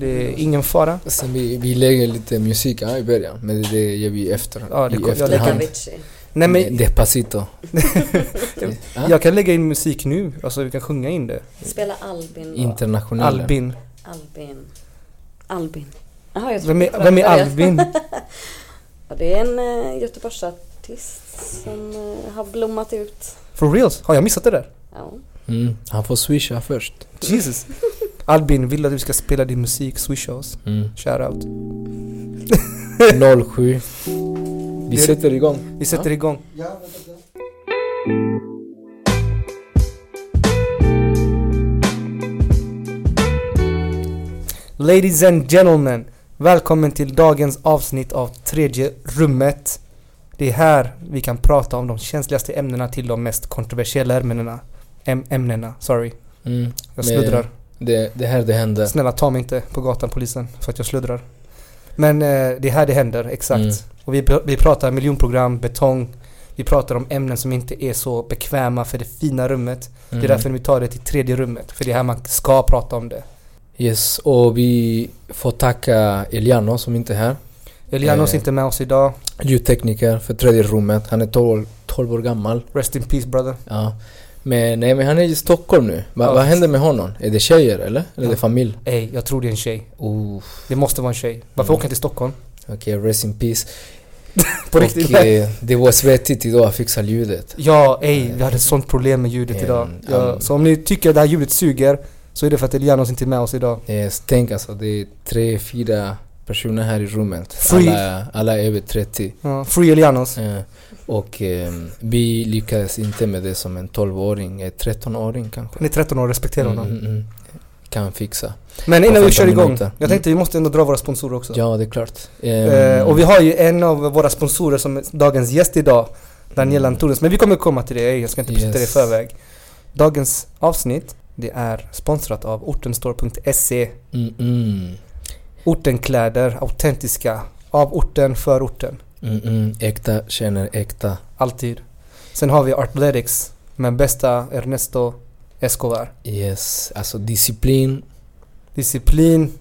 Det är ingen fara. Sen vi, vi lägger lite musik ja, i början, men det gör vi efter, Ja, det i efterhand. Nej men Despacito. Ja. jag kan lägga in musik nu, alltså vi kan sjunga in det. Spela Albin då. Internationella. Albin. Albin. Albin. Jaha, jag Vem är, vem är. Albin? Ja, det är en uh, Göteborgsartist som eh, har blommat ut. For reals? Har jag missat det där? Ja. Mm, han får swisha först. Jesus. Albin, vill att vi ska spela din musik, swisha oss. Mm. Shoutout. 07. Vi Det- sätter igång. Vi sätter igång. Ladies and gentlemen, välkommen till dagens avsnitt av tredje rummet. Det är här vi kan prata om de känsligaste ämnena till de mest kontroversiella ämnena. Äm- ämnena, sorry. Mm. Jag Men sluddrar. Det, det här det händer. Snälla ta mig inte på gatan polisen för att jag sluddrar. Men eh, det är här det händer, exakt. Mm. Och vi, vi pratar miljonprogram, betong. Vi pratar om ämnen som inte är så bekväma för det fina rummet. Det är Mm. därför vi tar det till tredje rummet. För det är här man ska prata om det. Yes, och vi får tacka Eliano som inte är här. Elianos är Eh. inte med oss idag. Ljudtekniker för tredje rummet. Han är 12, 12 år gammal. Rest in peace brother. Ja. Men nej men han är i Stockholm nu. Va, Ja. Vad händer med honom? Är det tjejer eller? Eller är Ja. det familj? Ey, jag tror det är en tjej. Oh, Det måste vara en tjej. Varför Mm. åker han till Stockholm? Okej, rest in peace. På riktigt? Och, eh, det var svettigt idag att fixa ljudet. Ja, ey, vi hade ett sånt problem med ljudet Mm, idag. Ja, um, så om ni tycker att det här ljudet suger så är det för att Elianos inte är med oss idag. Eh, tänk alltså, det är tre, fyra personer här i rummet. Free. Alla, alla är över 30. Ja, free Elianos. Eh, och eh, vi lyckades inte med det som en 12-åring, en 13-åring kanske. Är 13 år, respektera honom. Mm, mm, mm. Kan fixa. Men innan vi kör 15 igång, minuter. jag tänkte vi måste ändå dra våra sponsorer också. Ja, det är klart. Eh, Ehm, och vi har ju en av våra sponsorer som är dagens gäst idag, Daniela Mm. Antunes. Men vi kommer komma till det, jag ska inte presentera det i Yes. förväg. Dagens avsnitt, det är sponsrat av ortenstore.se. Mm, mm, Ortenkläder, autentiska, av orten, för orten. Mm, mm. Äkta känner äkta. Alltid. Sen har vi Artletics med bästa Ernesto Escobar. Yes, alltså disciplin, Disciplin,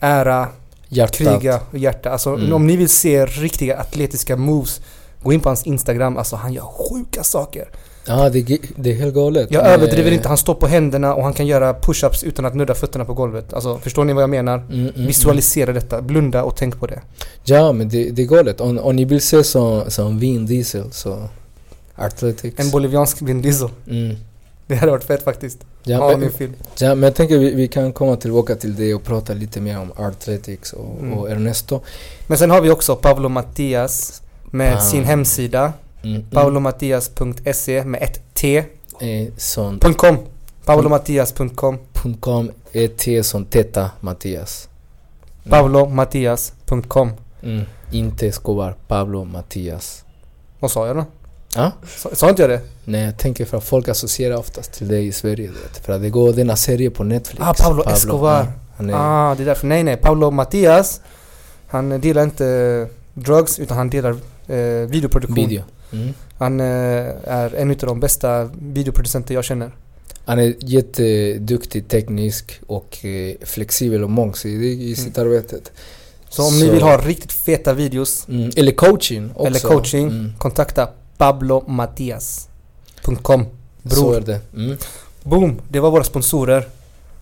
ära, hjärtat. kriga och hjärta. Alltså Mm. om ni vill se riktiga atletiska moves, gå in på hans Instagram. Alltså han gör sjuka saker. Ja, det, det är helt galet. Jag överdriver eh, inte, han står på händerna och han kan göra push-ups utan att nudda fötterna på golvet. Alltså förstår ni vad jag menar? Mm, mm, mm. Visualisera detta, blunda och tänk på det. Ja, men det, det är galet. Om, om ni vill se som, som Vin Diesel så... Athletics. En boliviansk Vin Diesel. mm. Det hade varit fett faktiskt. ja, men, film. ja, men jag tänker vi, vi kan komma tillbaka till det och prata lite mer om Athletics och, Mm. och Ernesto. Men sen har vi också Pablo Mattias med Ah. sin hemsida. Mm, paolomatias.se med ett T. Eh, som .com. paolomatias.com. .com är T som Teta Mattias. Mm. paolomatias.com. Mm. Inte Escobar, Pablo Mattias. Vad sa jag då? Ja? Sa, sa inte jag det? Nej, jag tänker för att folk associerar oftast till dig i Sverige. vet. För att det går denna serie på Netflix. Ah, Pablo Escobar. ja, han är, Ah, det är därför. Nej, nej. Paolo Matias, han delar inte drugs utan han delar eh, videoproduktion. video. Mm. Han eh, är en av de bästa videoproducenter jag känner. Han är jätteduktig teknisk och eh, flexibel och mångsidig i sitt arbete. Så om ni vill ha riktigt feta videos, Mm, eller coaching också. Eller coaching. Mm, kontakta pablomatias.com. så är det. Mm. Boom! Det var våra sponsorer.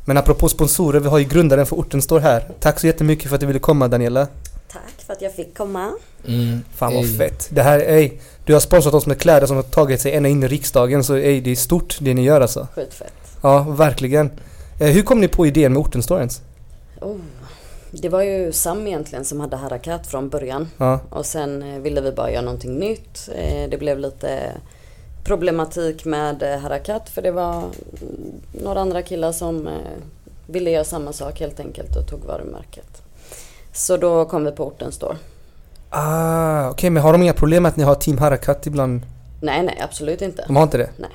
Men apropå sponsorer, vi har ju grundaren för orten står här. Tack så jättemycket för att du ville komma Daniela. Tack för att jag fick komma. Mm. Fan vad Ey. fett. Det här, ey, du har sponsrat oss med kläder som har tagit sig ända in i riksdagen så ey, det är stort det ni gör alltså. Skitfett. Ja, verkligen. Eh, hur kom ni på idén med orten står ens? Oh. Det var ju Sam egentligen som hade Harakat från början. Ja, Och sen eh, ville vi bara göra någonting nytt. Eh, Det blev lite problematik med eh, Harakat för det var några andra killar som eh, ville göra samma sak helt enkelt och tog varumärket. Så då kom vi på orten står. Ah, okej men har de inga problem med att ni har Team Harakat ibland? Nej, nej, absolut inte. De har inte det? Nej.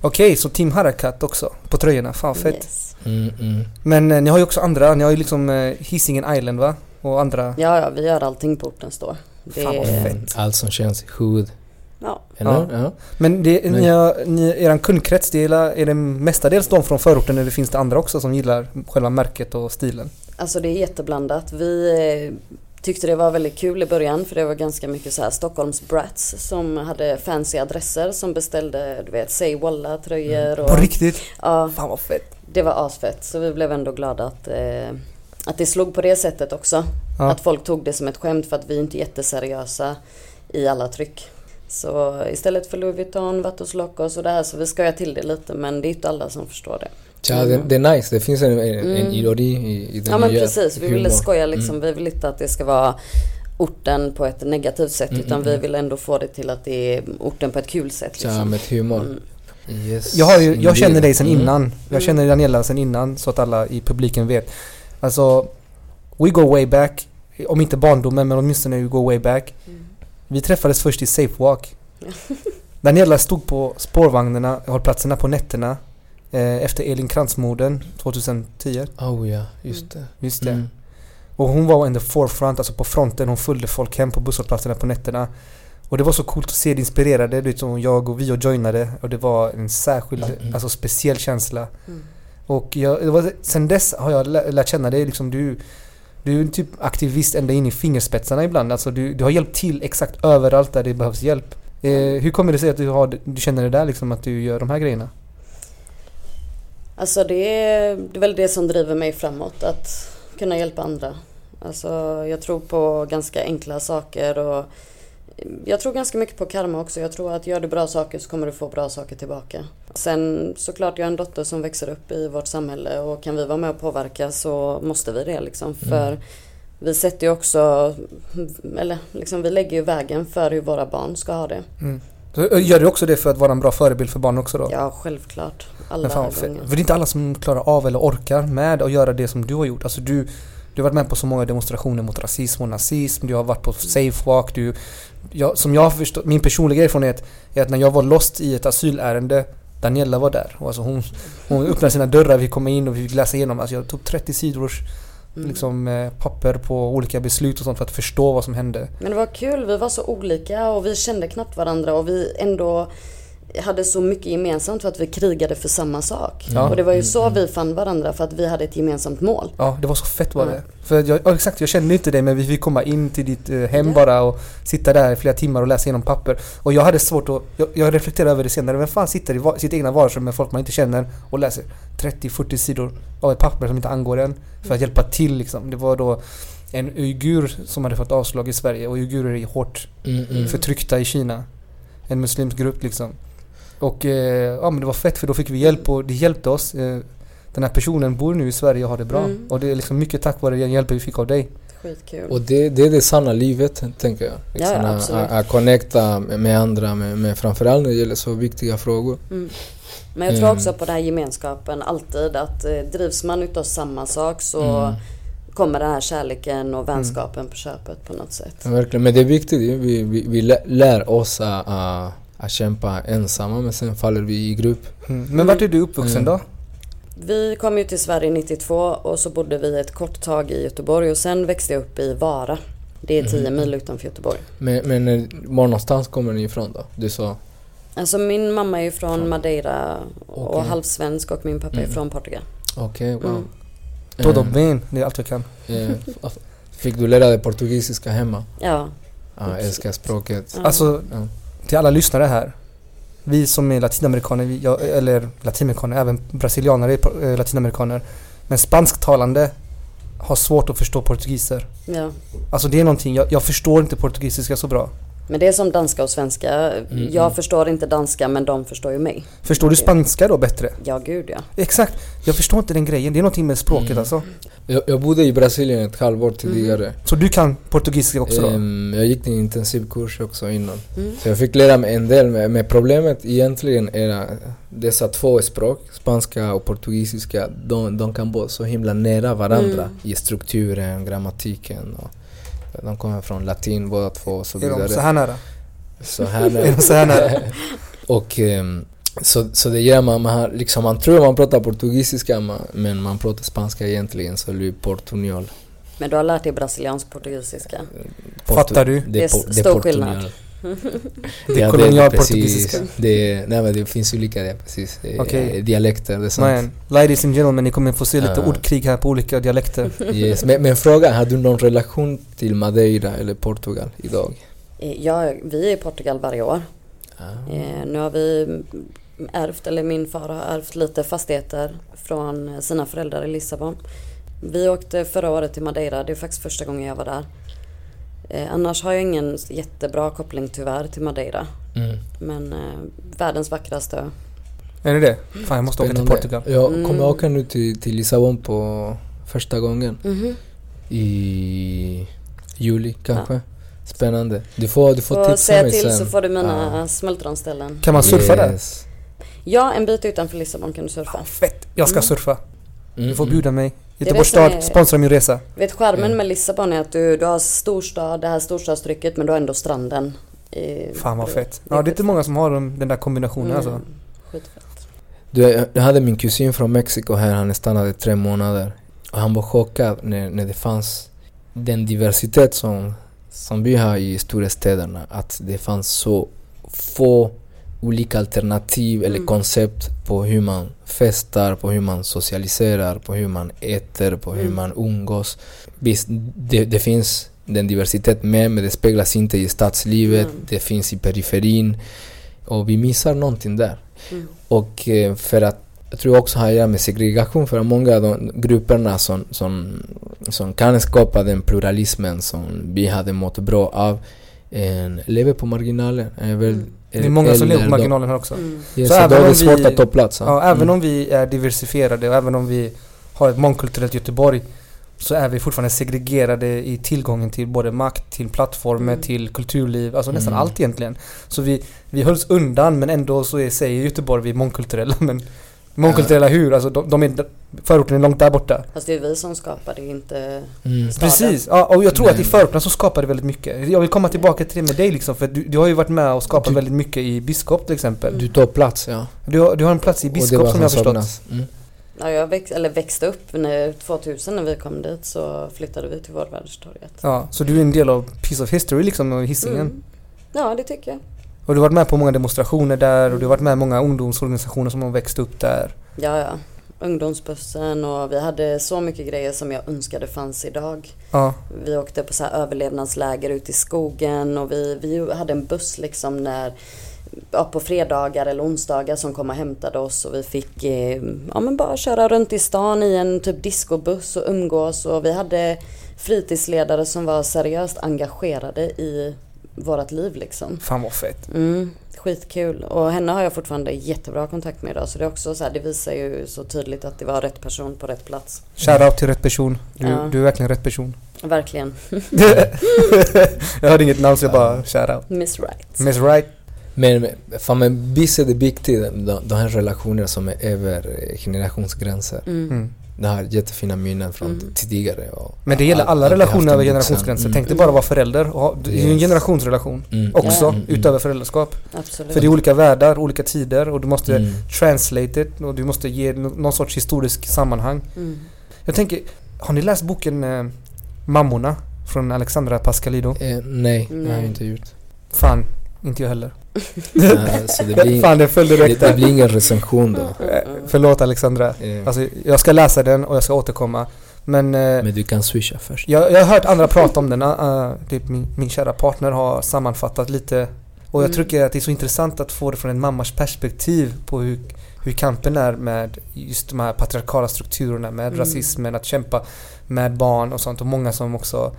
Okej, så Team Harakat också på tröjorna. Fan fett. Yes. Mm, mm. Men eh, ni har ju också andra, ni har ju liksom eh, Hisingen Island va? Och andra. Ja, ja, vi gör allting på orten står. Det, Fan, vad fett. Allt som känns i huvud. Ja? Ja. Ja. Men det, Nej. ni har, ni, eran kundkrets, det är, är det mestadels de från förorten eller finns det andra också som gillar själva märket och stilen? Alltså det är jätteblandat. Vi eh, tyckte det var väldigt kul i början för det var ganska mycket så här Stockholms brats som hade fancy adresser som beställde, du vet, Say Walla tröjor och... På riktigt? Ja, Fan vad fett. det var asfett. Så vi blev ändå glada att, eh, att det slog på det sättet också. Ja. Att folk tog det som ett skämt för att vi inte är jätteseriösa i alla tryck. Så istället för Louis Vuitton, Vatos Locos och det här så vi skojar till det lite men det är inte alla som förstår det. Ja, det, det är nice. Det finns en, en, en Mm. ironi i, i den Ja men precis, vi ville skoja liksom. Mm. Vi vill inte att det ska vara orten på ett negativt sätt Mm, utan mm, vi mm. vill ändå få det till att det är orten på ett kul sätt Ja, liksom. med humor. Mm. Yes, Jag, har ju, jag känner dig sen Mm. innan. Jag Mm. känner Daniela sen innan så att alla i publiken vet. Alltså, we go way back. Om inte barndomen men åtminstone we go way back. Mm. Vi träffades först i Safewalk. Daniela stod på spårvagnarna, hållplatserna på nätterna. Eh, efter Elin Krantz-morden 2010. Oh ja, just det. Just det. Mm. Och hon var in the forefront, alltså på fronten. Hon följde folk hem på busshållplatserna på nätterna. Och det var så coolt att se det inspirerade. Du vet, som jag och vi och joinade. Och det var en särskild, Mm. alltså speciell känsla. Mm. Och jag, det var, sen dess har jag lä- lärt känna dig. Liksom du, du är typ aktivist ända in i fingerspetsarna ibland. Alltså du, du har hjälpt till exakt överallt där det behövs hjälp. Eh, hur kommer det sig att du, har, du känner det där liksom, att du gör de här grejerna? Alltså det är, det är väl det som driver mig framåt, att kunna hjälpa andra. Alltså jag tror på ganska enkla saker och jag tror ganska mycket på karma också. Jag tror att gör du bra saker så kommer du få bra saker tillbaka. Sen såklart, jag har en dotter som växer upp i vårt samhälle och kan vi vara med och påverka så måste vi det liksom. För vi sätter ju också, eller liksom vi lägger ju vägen för hur våra barn ska ha det. Så, eh, Gör du också det för att vara en bra förebild för barn också då? Ja, självklart. Alla fan, gånger. För det är inte alla som klarar av eller orkar med att göra det som du har gjort. Alltså du, du har varit med på så många demonstrationer mot rasism och nazism. Du har varit på Safewalk. Du, jag, som jag har förstått, min personliga erfarenhet är att när jag var lost i ett asylärende Daniela var där. Och alltså hon, hon öppnade sina dörrar, vi kom in och vi fick läsa igenom. Alltså jag tog 30 sidors Mm. liksom, eh, papper på olika beslut och sånt för att förstå vad som hände. Men det var kul, vi var så olika och vi kände knappt varandra och vi ändå hade så mycket gemensamt för att vi krigade för samma sak. Ja. Och det var ju så vi fann varandra för att vi hade ett gemensamt mål. Ja, det var så fett var Mm. det. För jag, ja, exakt, jag kände inte dig men vi fick komma in till ditt eh, hem Ja. bara och sitta där i flera timmar och läsa igenom papper. Och jag hade svårt att, jag, jag reflekterade över det senare, vem fan sitter i va, sitt egna vardagsrum med folk man inte känner och läser 30-40 sidor av ett papper som inte angår en för att hjälpa till liksom. Det var då en uigur som hade fått avslag i Sverige och uigurer är hårt Mm, mm. förtryckta i Kina. En muslimsk grupp liksom. Och eh, ja men det var fett för då fick vi hjälp och det hjälpte oss. Eh, den här personen bor nu i Sverige och har det bra. Mm. Och det är liksom mycket tack vare den hjälpen vi fick av dig. Skitkul. Och det, det är det sanna livet, tänker jag. Ja, ja, att- absolut. att, att connecta med med andra, med, med framförallt när det gäller så viktiga frågor. Mm. Men jag tror Mm. också på den här gemenskapen alltid att eh, drivs man utav samma sak så Mm. kommer den här kärleken och vänskapen på köpet på något sätt. Ja, verkligen. Men det är viktigt, vi, vi, vi lä- lär oss att, att, att kämpa ensamma men sen faller vi i grupp. Mm. Men vart är du uppvuxen Mm. då? Vi kom ju till Sverige 92 och så bodde vi ett kort tag i Göteborg och sen växte jag upp i Vara. Det är 10 mil utanför Göteborg. Men, men eh, var någonstans kommer ni ifrån då? Du sa? Alltså min mamma är från Madeira och halvsvensk och min pappa är Mm. från Portugal. Okej, wow. Mm. Todo bem, det är allt jag kan. eh, Fick du lära dig portugisiska hemma? Ja. Ja, älskar språket. ja. Alltså Ja. Till alla lyssnare här. Vi som är latinamerikaner, vi, eller latinamerikaner, även brasilianare är eh, latinamerikaner. Men spansktalande har svårt att förstå portugiser. ja. Alltså det är någonting, jag, jag förstår inte portugisiska så bra. Men det är som danska och svenska. Mm, Jag mm. förstår inte danska men de förstår ju mig. Förstår du spanska då bättre? Ja, gud ja. Exakt, jag förstår inte den grejen. Det är någonting med språket Mm. alltså. Jag, jag bodde i Brasilien ett halvår tidigare. Så du kan portugisiska också då? Ehm, jag gick en intensivkurs också innan. Mm. Så jag fick lära mig en del, med problemet egentligen är att dessa två språk, spanska och portugisiska, de, de kan vara så himla nära varandra Mm. i strukturen, grammatiken och de kommer från latin båda två och så är de vidare. så här nära? Så här Är de så här nära? Och ehm, så, så det gör man, man, har, liksom, man tror man pratar portugisiska men man pratar spanska egentligen så det blir portugnol. Men du har lärt dig brasiliansk portugisiska? Fattar du? Det är po- stor skillnad. Det är kolonialportugisiska. Det, nej men det finns olika det, precis. Okej. Dialekter, det är sant. Man, ladies and gentlemen, ni kommer få se lite Ja. ordkrig här på olika dialekter. Yes. Men, men fråga, har du någon relation till Madeira eller Portugal idag? Eh, Ja, vi är i Portugal varje år. Eh, nu har vi ärvt, eller min far har ärvt lite fastigheter från sina föräldrar i Lissabon. Vi åkte förra året till Madeira, det är faktiskt första gången jag var där. Eh, annars har jag ingen jättebra koppling tyvärr till Madeira. Mm. Men eh, världens vackraste. Är det det? Fan jag måste åka till Spännande. Portugal. Jag Mm. kommer åka nu till, till Lissabon på första gången Mhm. i juli kanske. Spännande. Du får, du får Får tipsa mig till sen. så får du mina Ja. smultronställen. Kan man surfa där? Yes. Ja, en bit utanför Lissabon kan du surfa. Fett! Jag ska Mm. surfa. Mm, Du får mm. bjuda mig. Det Göteborgs stad är- sponsrar min resa. Vet skärmen Mm. med Lissabon är att du, du har storstad, det här storstadstrycket men du har ändå stranden. I, Fan vad fett. det är Ja det är inte många som har de- den där kombinationen Mm, alltså. Skitfett. Du, jag jag hade min kusin från Mexiko här, han stannade tre månader. Och han var chockad när, när det fanns den diversitet som, som vi har i stora städerna. Att det fanns så få olika alternativ eller Mm. koncept på hur man festar, på hur man socialiserar, på hur man äter, på hur Mm. man umgås. Visst, det, det finns den diversitet med, men det speglas inte i stadslivet, Mm. det finns i periferin. Och vi missar någonting där. Mm. Och eh, för att jag tror också har att göra med segregation för att många av de grupperna som, som, som kan skapa den pluralismen som vi hade mått bra av eh, lever på marginalen. Är väl, Mm. Det är många som lever på marginalen här också. Mm. Ja, Så så, även då är det svårt vi- att ta plats. Ja, även Mm. om vi är diversifierade och även om vi har ett mångkulturellt Göteborg så är vi fortfarande segregerade i tillgången till både makt, till plattformar, Mm. till kulturliv, alltså nästan Mm. allt egentligen. Så vi, vi hölls undan men ändå så är, säger Göteborg vi är mångkulturella men mångkulturella hur? Alltså de, de är, förorten är långt där borta. Fast det är vi som skapar det, inte Mm. staden. Precis, ja, och jag tror att i Men- förorterna så skapar det väldigt mycket. Jag vill komma tillbaka till det med dig liksom för du, du har ju varit med och skapat Du- väldigt mycket i Biskop till exempel. Du tar plats, ja. Du, har- du har en plats i Biskop som jag har förstått. Mm. Ja, jag väx, eller växte upp när, 2000 när vi kom dit så flyttade vi till Vårvärdstorget. Ja, så du är en del av Piece of History liksom, och Hisingen. Mm. Ja, det tycker jag. Och du har varit med på många demonstrationer där och du har varit med i många ungdomsorganisationer som har växt upp där. Ja, ja. Ungdomsbussen och vi hade så mycket grejer som jag önskade fanns idag. Ja, Vi åkte på så överlevnadsläger ute i skogen och vi, vi hade en buss liksom när ja, på fredagar eller onsdagar som kom och hämtade oss och vi fick eh, ja, men bara köra runt i stan i en typ discobuss och umgås och vi hade fritidsledare som var seriöst engagerade i vårat liv liksom. fan vad fett. Mm, skitkul och henne har jag fortfarande jättebra kontakt med idag så det är också så här, det visar ju så tydligt att det var rätt person på rätt plats. Shoutout till rätt person. Du, Ja. du är verkligen rätt person. Verkligen. jag hörde inget namn så jag bara shoutout. Miss Right. Miss Right. Men men, fan, men visst är det viktigt, de, de här relationerna som är över generationsgränser. Mm. Mm. Det har jättefina minnen från Mm. tidigare. Och Men det gäller alla relationer över generationsgränser. Mm. Tänk dig bara vara förälder. och ha- Det är ju en generationsrelation Mm. också. Mm, mm. utöver föräldraskap. Absolut. För det är olika världar, olika tider och du måste Mm. translate it och du måste ge nå- någon sorts historisk sammanhang. Mm. Jag tänker, har ni läst boken eh, Mammorna? Från Alexandra Pascalidou? Eh, nej, det har jag Nej. inte gjort. Fan, inte jag heller. Så det blir, Fan, den föll det, direkt det där. blir ingen recension då. Eh, Förlåt Alexandra. Eh, Alltså, jag ska läsa den och jag ska återkomma. Men eh, men du kan swisha först. jag, jag har hört andra prata om den. Uh, typ min, min kära partner har sammanfattat lite. Och jag Mm. tycker att det är så intressant att få det från en mammas perspektiv på hur, hur kampen är med just de här patriarkala strukturerna, med Mm. rasismen, att kämpa med barn och sånt. Och många som också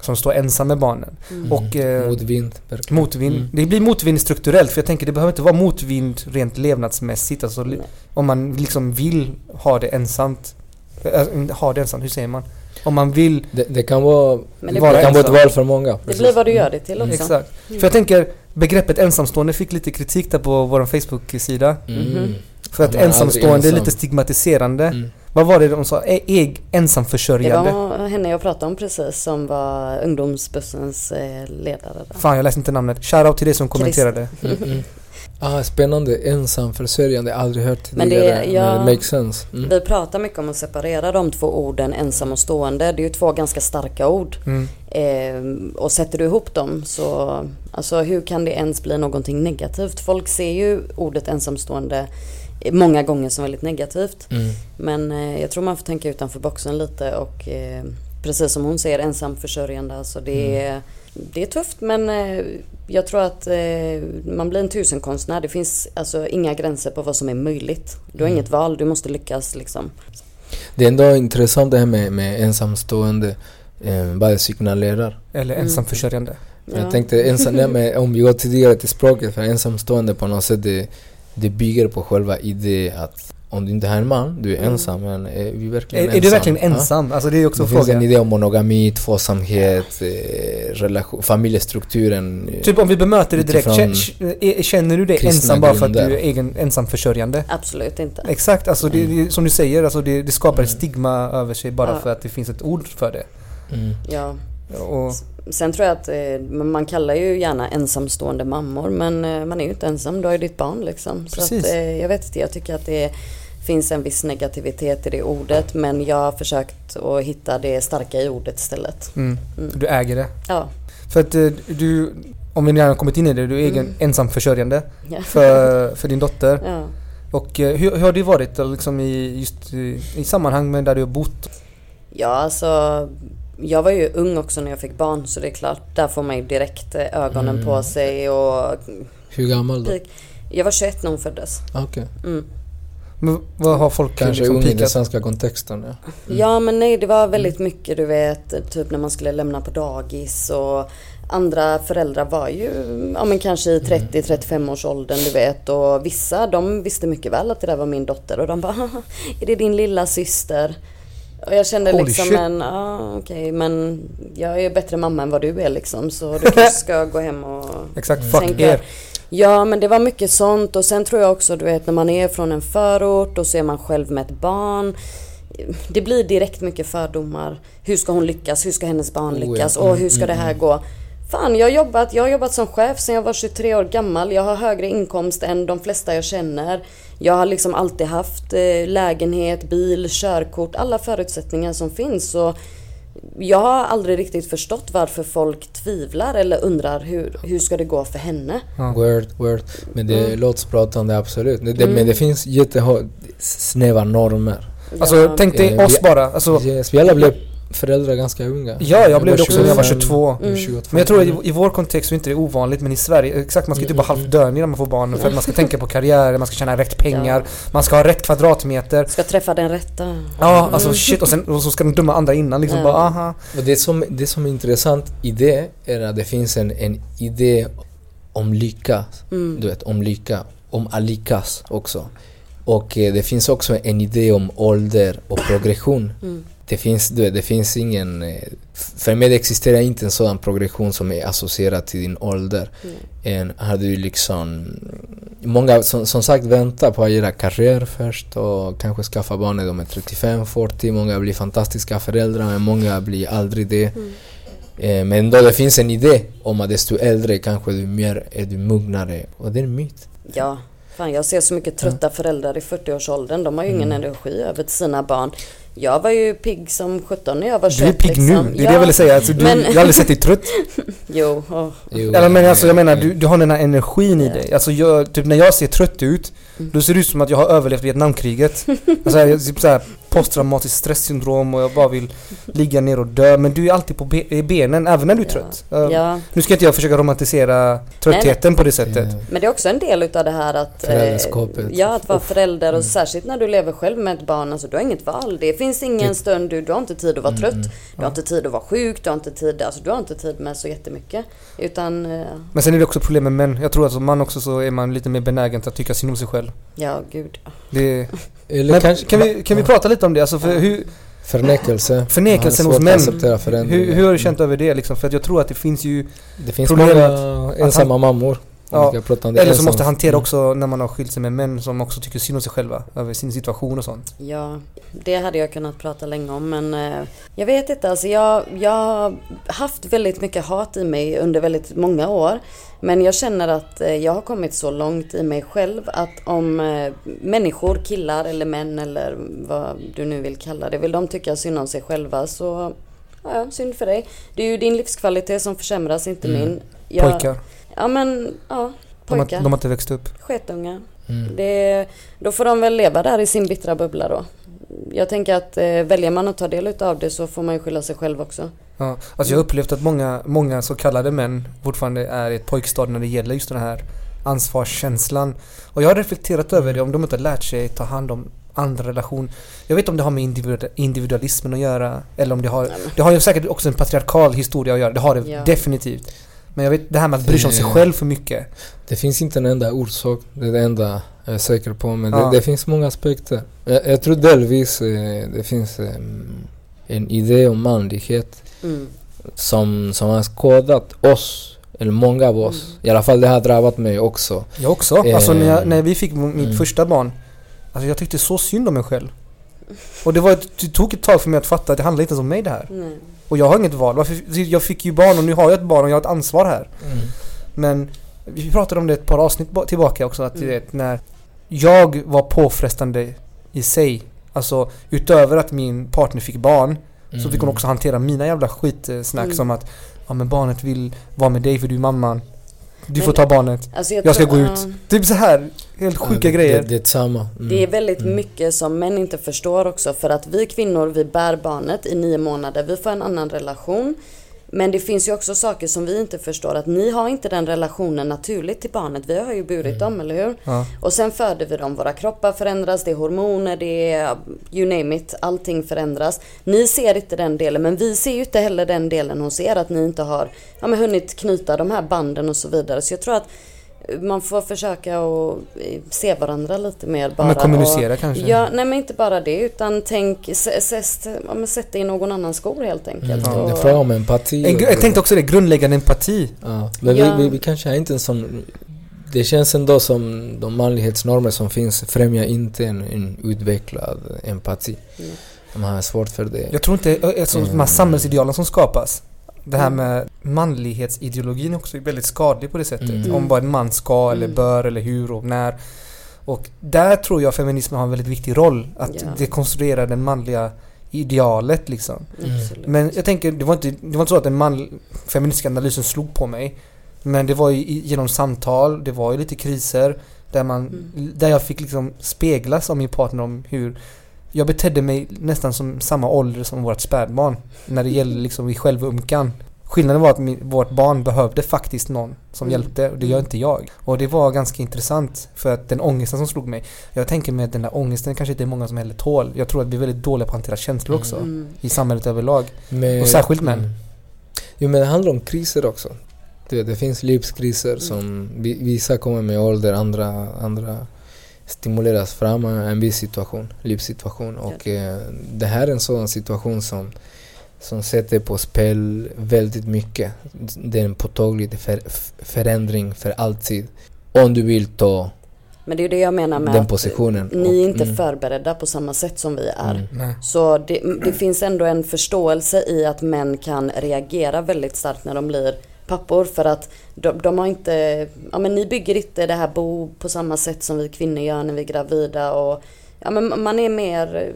som står ensamma med barnen. Mm. Och, eh, Motvind. verkligen. Motvind. Mm. Det blir motvind strukturellt för jag tänker det behöver inte vara motvind rent levnadsmässigt. Alltså, Nej. om man liksom vill ha det ensamt. Äh, ha det ensamt, hur säger man? Om man vill Det, det kan vara, det, Vara det kan vara ett ensam. val för många. det blir vad du gör det till också. Exakt. Mm. För jag tänker, begreppet ensamstående fick lite kritik där på vår Facebook-sida. Mm. Mhm. För att är ensamstående är ensam. lite stigmatiserande. Vad var det de sa? E- eg, Det ensamförsörjande. var henne jag pratade om precis som var ungdomsbussens eh, ledare. Där. Fan jag läste inte namnet. Shoutout till dig som kommenterade. Mm. Mm. Ah, spännande. Ensamförsörjande. Aldrig hört Men det- tidigare. ja. Men det makes sense. Mm. Vi pratar mycket om att separera de två orden ensam och stående. Det är ju två ganska starka ord. Mm. Eh, och sätter du ihop dem så, alltså hur kan det ens bli någonting negativt? Folk ser ju ordet ensamstående många gånger som väldigt negativt. Mm. Men eh, jag tror man får tänka utanför boxen lite och eh, precis som hon säger ensamförsörjande. Alltså det, är, det är tufft men eh, jag tror att eh, man blir en tusenkonstnär. Det finns alltså inga gränser på vad som är möjligt. Du har Mm. inget val, du måste lyckas liksom. Det är ändå intressant det här med, med ensamstående. Eh, vad det signalerar. Eller Mm. ensamförsörjande. Ja. Jag tänkte ensam, nej, men om vi går tidigare till språket, för ensamstående på något sätt det, det bygger på själva idén att om du inte har en man, du är Mm. ensam, men är vi Är, verkligen är du verkligen Ja. ensam? Alltså det är också Det finns en idé om monogami, tvåsamhet, eh, relation, familjestrukturen. eh, Typ om vi bemöter det direkt. Känner du dig ensam bara för att du är egen ensamförsörjande? Absolut inte. Exakt, alltså det, det, som du säger, alltså det, det skapar ett Mm. stigma över sig bara Ja. för att det finns ett ord för det. Mm. Ja. Och, Sen tror jag att eh, man kallar ju gärna ensamstående mammor men eh, man är ju inte ensam, du har ju ditt barn liksom. Så Precis. att, eh, jag vet inte, jag tycker att det finns en viss negativitet i det ordet men jag har försökt att hitta det starka i ordet istället. mm, Mm. du äger det. Ja, För att du, om vi redan har kommit in i det, du är egen Mm. ensamförsörjande ja. för, för din dotter. ja. Och hur, hur har det varit liksom i, just, i, i sammanhang med där du har bott? ja, alltså jag var ju ung också när jag fick barn så det är klart, där får man ju direkt eh, ögonen Mm. på sig och Hur gammal då? Jag var 21 när hon föddes. Okej. Mm. Men vad har folk Kanske liksom ung i den svenska kontexten, ja. Mm. Ja men nej det var väldigt mycket du vet typ när man skulle lämna på dagis och andra föräldrar var ju ja men kanske i 30-35 års åldern du vet och vissa de visste mycket väl att det där var min dotter och de bara "Haha, är det din lilla syster? Och jag kände Holy liksom shit. men ja okej men jag är bättre mamma än vad du är liksom så du kanske ska gå hem och Exakt, fuck er. Ja men det var mycket sånt och sen tror jag också du vet när man är från en förort och så är man själv med ett barn. Det blir direkt mycket fördomar. Hur ska hon lyckas? Hur ska hennes barn Oh, ja. lyckas? Och Mm, hur ska mm, det här gå? Fan, jag har, jobbat, jag har jobbat som chef sedan jag var 23 år gammal. Jag har högre inkomst än de flesta jag känner. Jag har liksom alltid haft eh, lägenhet, bil, körkort, alla förutsättningar som finns. Så jag har aldrig riktigt förstått varför folk tvivlar eller undrar hur, hur ska det gå för henne? Word, word. Men det Mm. låter pratande, absolut. Det, det, Mm. Men det finns jättehå- snäva normer. Alltså Ja. tänk dig Eh, oss bara. Alltså, Yes, vi alla blev föräldrar ganska unga. ja, jag blev det också när jag var 25, 22. du är Mm. 22. Men jag tror att i, i vår kontext så är inte det ovanligt men i Sverige, exakt man ska typ vara Mm, halvt dö innan man får barn för att man ska tänka på karriär, man ska tjäna rätt pengar, man ska ha rätt kvadratmeter. Ska träffa den rätta. Ja, alltså shit och sen och så ska de döma andra innan liksom Ja. bara aha. Och det, som, det som är intressant i det är att det finns en, en idé om lycka. Mm. Du vet, om lycka. Om att lyckas också. Och eh, det finns också en idé om ålder och progression. Mm. Det finns, det finns ingen... eh, För mig det existerar inte en sådan progression som är associerad till din ålder. Mm. En, hade du liksom... Många som, som sagt väntar på att göra karriär först och kanske skaffa barn när de är 35-40. Många blir fantastiska föräldrar men många blir aldrig det. Mm. Eh, men då det finns en idé om att desto äldre kanske du mer är du mognare. Och det är en myt. Ja, fan jag ser så mycket trötta föräldrar i 40-årsåldern. De har ju ingen Mm. energi över till sina barn. Jag var ju pigg som 17 när jag var 21 Du är pigg liksom. nu, det är det ja, jag ville säga. Alltså, du, men- Jag har aldrig sett dig trött. Jo, åh. Jo, Eller men alltså jag menar, du, du har den här energin i Ja. dig. Alltså jag, typ när jag ser trött ut, Mm. då ser det ut som att jag har överlevt Vietnamkriget. Alltså jag typ såhär posttraumatiskt stresssyndrom och jag bara vill ligga ner och dö. Men du är alltid på be- benen, även när du är Ja. trött. Uh, Ja, Nu ska inte jag försöka romantisera tröttheten på det sättet. eh, men det är också en del utav det här att... eh, Föräldraskapet. Ja, att vara förälder och Mm. särskilt när du lever själv med ett barn. Alltså du har inget val. Det finns ingen Det- stund du, du har inte tid att vara mm, trött. mm. Du har inte tid att vara sjuk, du har inte tid, alltså du har inte tid med så jättemycket. Utan, eh, Men sen är det också problem med män. Jag tror att som man också så är man lite mer benägen att tycka synd om sig själv. ja gud. Det, men kanske, kan, vi, kan vi prata lite om det? Alltså för hur, Förnekelse. Förnekelsen hos män. hur, hur har du känt över det liksom? För att jag tror att det finns ju Det finns många ensamma mammor. Ja, Eller så måste hantera Mm. också när man har skilt sig med män som också tycker synd om sig själva över sin situation och sånt. Ja, det hade jag kunnat prata länge om men eh, jag vet inte alltså jag, jag har haft väldigt mycket hat i mig under väldigt många år. Men jag känner att eh, jag har kommit så långt i mig själv att om eh, människor, killar eller män eller vad du nu vill kalla det, vill de tycka synd om sig själva så ja, synd för dig. Det är ju din livskvalitet som försämras, inte Mm. min. Jag, Pojkar. Ja men, ja, De har, pojkar. de har inte växt upp. Sketungar. Mm. Det, då får de väl leva där i sin bittra bubbla då. Jag tänker att eh, väljer man att ta del utav det så får man ju skylla sig själv också. Ja, alltså jag har upplevt att många, många så kallade män fortfarande är i ett pojkstad när det gäller just den här ansvarskänslan. Och jag har reflekterat över det om de inte har lärt sig ta hand om andra relation. Jag vet inte om det har med individu- individualismen att göra eller om det har... Det har ju säkert också en patriarkal historia att göra. Det har det Ja. definitivt. Men jag vet det här med att bry sig om sig själv för mycket. Det finns inte en enda orsak, det är det enda jag är säker på. Men Ja. det, det finns många aspekter. Jag, jag tror delvis eh, det finns eh, en idé om manlighet Mm. som, som har skadat oss, eller många av oss. Mm. I alla fall det har drabbat mig också. Jag också. Eh, Alltså när, jag, när vi fick mitt mm. första barn. Alltså jag tyckte så synd om mig själv. Och det, var ett, det tog ett tag för mig att fatta att det handlar inte ens om mig det här. Nej. Och jag har inget val. Varför, jag fick ju barn och nu har jag ett barn och jag har ett ansvar här. Men vi pratade om det ett par avsnitt ba- tillbaka också. Att Mm. vet, när jag var påfrestande i sig. Alltså utöver att min partner fick barn så fick hon också hantera mina jävla skitsnack Mm. som att ja men barnet vill vara med dig för du är mamman. Du Men- får ta barnet. Alltså Jag ska tror- gå ut. Typ så här helt Ja, sjuka det, grejer. Det, det är samma. Mm. Det är väldigt Mm. mycket som män inte förstår också för att vi kvinnor vi bär barnet i nio månader, vi får en annan relation. Men det finns ju också saker som vi inte förstår att ni har inte den relationen naturligt till barnet. Vi har ju burit dem, eller hur? Ja. Och sen föder vi dem, våra kroppar förändras, det är hormoner, det är you name it, allting förändras. Ni ser inte den delen, men vi ser ju inte heller den delen hos er, att ni inte har ja, men hunnit knyta de här banden och så vidare. Så jag tror att man får försöka att eh, se varandra lite mer bara. men kommunicera och, kanske. Ja, nej men inte bara det utan tänk, s- s- ja, sätt dig i någon annans skor helt enkelt. Mm. Och- Det är fråga om empati. En, jag tänkte också det, grundläggande empati. Ja, men Ja. vi, vi, vi kanske är inte en sån... Det känns ändå som de manlighetsnormer som finns främjar inte en, en utvecklad empati. Mm. De har svårt för det. Jag tror inte, alltså, de här Mm. samhällsidealen som skapas. Det här Mm. med manlighetsideologin är också väldigt skadlig på det sättet. Mm. Om vad en man ska eller Mm. bör eller hur och när. Och där tror jag feminismen har en väldigt viktig roll. Att Ja. dekonstruera den manliga idealet liksom. Mm. Men jag tänker, det var inte, det var inte så att den man, feministiska analysen slog på mig. Men det var ju genom samtal, det var ju lite kriser. Där, man, Mm. där jag fick liksom speglas av min partner om hur jag betedde mig nästan som samma ålder som vårt spädbarn. När det gäller liksom i självumkan. Skillnaden var att min, vårt barn behövde faktiskt någon som Mm. hjälpte och det gör inte jag. Och det var ganska intressant för att den ångesten som slog mig. Jag tänker mig att den där ångesten kanske inte är många som heller tål. Jag tror att vi är väldigt dåliga på att hantera känslor också. Mm. I samhället överlag. Men- Och särskilt män. Mm. Jo men det handlar om kriser också. Det, det finns livskriser som vi- vissa kommer med ålder, andra, andra stimuleras fram en viss situation, livssituation. Och eh, det här är en sådan situation som, som sätter på spel väldigt mycket. Det är en påtaglig för, förändring för alltid. Om du vill ta Men det är det jag menar med den att positionen. ni är inte mm, förberedda på samma sätt som vi är. mm. Så det, det finns ändå en förståelse i att män kan reagera väldigt starkt när de blir pappor för att de, de har inte, ja men ni bygger inte det här bo på samma sätt som vi kvinnor gör när vi är gravida och ja men man är mer,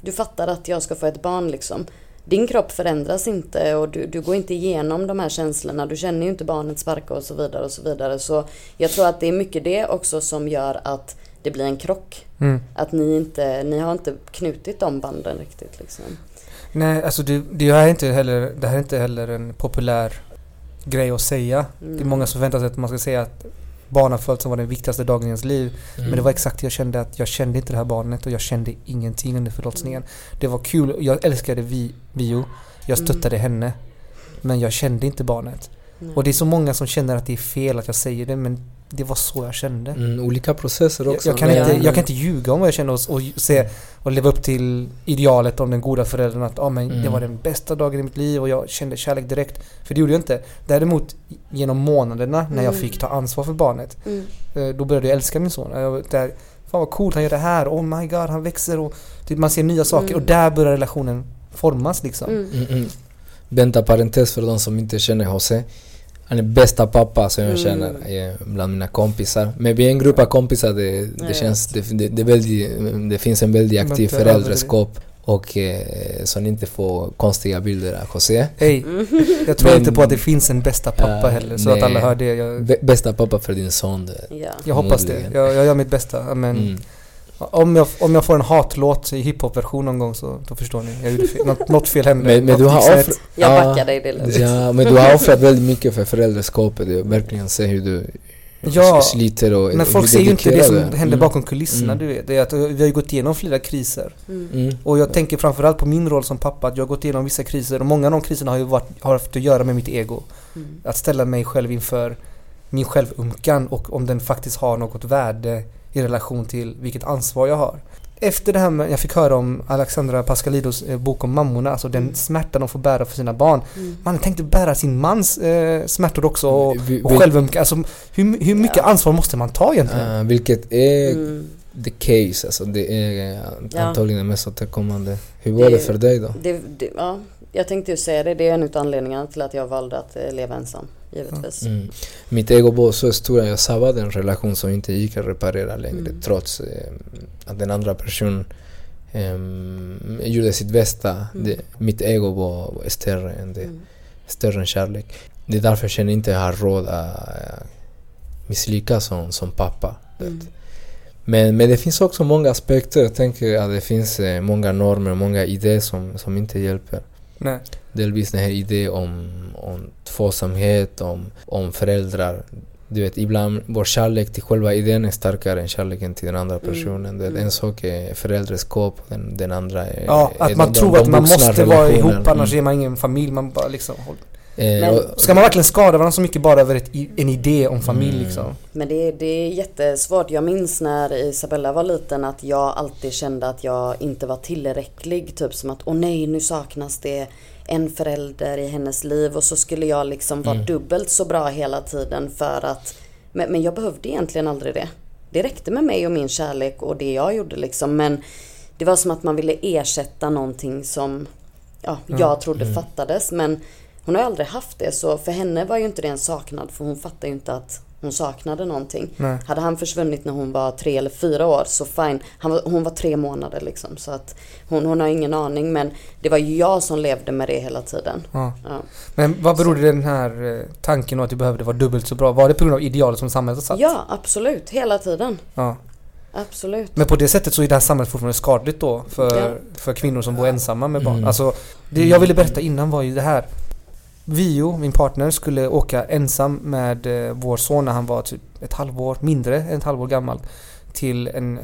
du fattar att jag ska få ett barn liksom. Din kropp förändras inte och du, du går inte igenom de här känslorna, du känner ju inte barnet sparka och så vidare och så vidare. Så jag tror att det är mycket det också som gör att det blir en krock. Mm. Att ni inte, ni har inte knutit de banden riktigt liksom. Nej, alltså det, det, här är inte heller, det här är inte heller en populär grej att säga. Det är Mm. många som förväntar sig att man ska säga att barnafödseln var den viktigaste dagen i ens liv. Mm. Men det var exakt det jag kände att jag kände inte det här barnet och jag kände ingenting under förlossningen. Det var kul, jag älskade vi, Vio. Jag Mm. stöttade henne. Men jag kände inte barnet. Nej. Och det är så många som känner att det är fel att jag säger det men det var så jag kände. Mm, olika processer Jag, också. jag, kan Men- inte, jag kan inte ljuga om vad jag känner och, och se och leva upp till idealet om den goda föräldern att ah, men det Mm. var den bästa dagen i mitt liv och jag kände kärlek direkt. För det gjorde jag inte. Däremot genom månaderna när jag Mm. fick ta ansvar för barnet Mm. eh, då började jag älska min son. Jag, där, Fan vad coolt, han gör det här, oh my god, han växer och typ, man ser nya saker Mm. och där börjar relationen formas liksom. Mm. Mm, mm. Vänta parentes för de som inte känner Jose. Han är bästa pappa som jag Mm. känner eh, bland mina kompisar. Men vi är en grupp av kompisar, det, det känns, det, det, det, väldigt, det finns en väldigt aktiv föräldraskap. Och eh, så ni inte får konstiga bilder av Jose. Hej, Mm. jag tror Men- inte på att det finns en bästa pappa Ja, heller så att nej. alla hör det. Jag, bästa pappa för din son. det. Ja. jag hoppas det. Jag, jag gör mitt bästa. Men Mm. Om, jag, om jag får en hatlåt i hiphop-version någon gång så då förstår ni. Jag gjorde fel. Något, något fel hände. Men, men du har offrat... Jag Ja. backar dig, det. Ja, men du har offrat väldigt mycket för föräldraskapet. Jag verkligen ser hur du Ja, sliter och Men folk ser ju inte det som händer Mm. bakom kulisserna Mm. du vet. Det är att vi har ju gått igenom flera kriser. Mm. Mm. Och jag tänker framförallt på min roll som pappa, att jag har gått igenom vissa kriser och många av de kriserna har ju varit, har haft att göra med mitt ego. Mm. Att ställa mig själv inför min självömkan och om den faktiskt har något värde i relation till vilket ansvar jag har. Efter det här med, jag fick höra om Alexandra Pascalidos eh, bok om mammorna, alltså den Mm. smärta de får bära för sina barn. Mm. Man tänkte bära sin mans eh, smärtor också och, Vi- och självömkan. Alltså, hur, hur mycket Ja. ansvar måste man ta egentligen? Ah, vilket är Mm. the case, alltså det är Ja. antagligen det mest återkommande. Hur var det, Det- för dig då? Det, det, ja, jag tänkte ju säga det, det är en av anledningarna till att jag valde att eh, leva ensam, givetvis. Mm. Mitt ego var så stort att jag sabbade en relation som inte gick att reparera längre Mm. trots eh, att den andra personen ehm, gjorde sitt bästa. Mm. Det, mitt ego var, var större än det. Mm. Större än kärlek. Det är därför jag känner inte jag har råd att eh, misslyckas som, som pappa. Mm. Men, men det finns också många aspekter. Jag tänker att det finns eh, många normer, många idéer som, som inte hjälper. Nej. Delvis den här idén om, om tvåsamhet, om, om föräldrar. Du vet, ibland vår kärlek till själva idén är starkare än kärleken till den andra Mm, personen. Det, mm. En sak är föräldraskap, den, den andra är... Ja, är att man de- tror de att man måste vara relationer. ihop annars Mm. är man ingen familj. Man bara liksom... håll- Eh, Men- och- Ska man verkligen skada varandra så mycket bara över ett, en idé om familj Mm. liksom? Men det, det är jättesvårt. Jag minns när Isabella var liten att jag alltid kände att jag inte var tillräcklig. Typ som att åh nej nu saknas det en förälder i hennes liv och så skulle jag liksom vara Mm. dubbelt så bra hela tiden för att men, men jag behövde egentligen aldrig det. Det räckte med mig och min kärlek och det jag gjorde liksom men det var som att man ville ersätta någonting som ja, jag trodde Mm. fattades men hon har aldrig haft det så för henne var ju inte det en saknad för hon fattar ju inte att hon saknade någonting. Nej. Hade han försvunnit när hon var tre eller fyra år så fine. Han var, hon var tre månader liksom så att hon, hon har ingen aning men det var ju jag som levde med det hela tiden. Ja. Ja, Men vad berodde den här eh, tanken att du behövde vara dubbelt så bra? Var det på grund av idealet som samhället satt? ja absolut, hela tiden. Ja. Absolut. Men på det sättet så är det här samhället fortfarande skadligt då för, Ja. för kvinnor som bor ensamma med barn. Mm. Alltså, det jag ville berätta innan var ju det här. Vio, min partner, skulle åka ensam med eh, vår son när han var typ ett halvår, mindre än ett halvår gammal. Till en,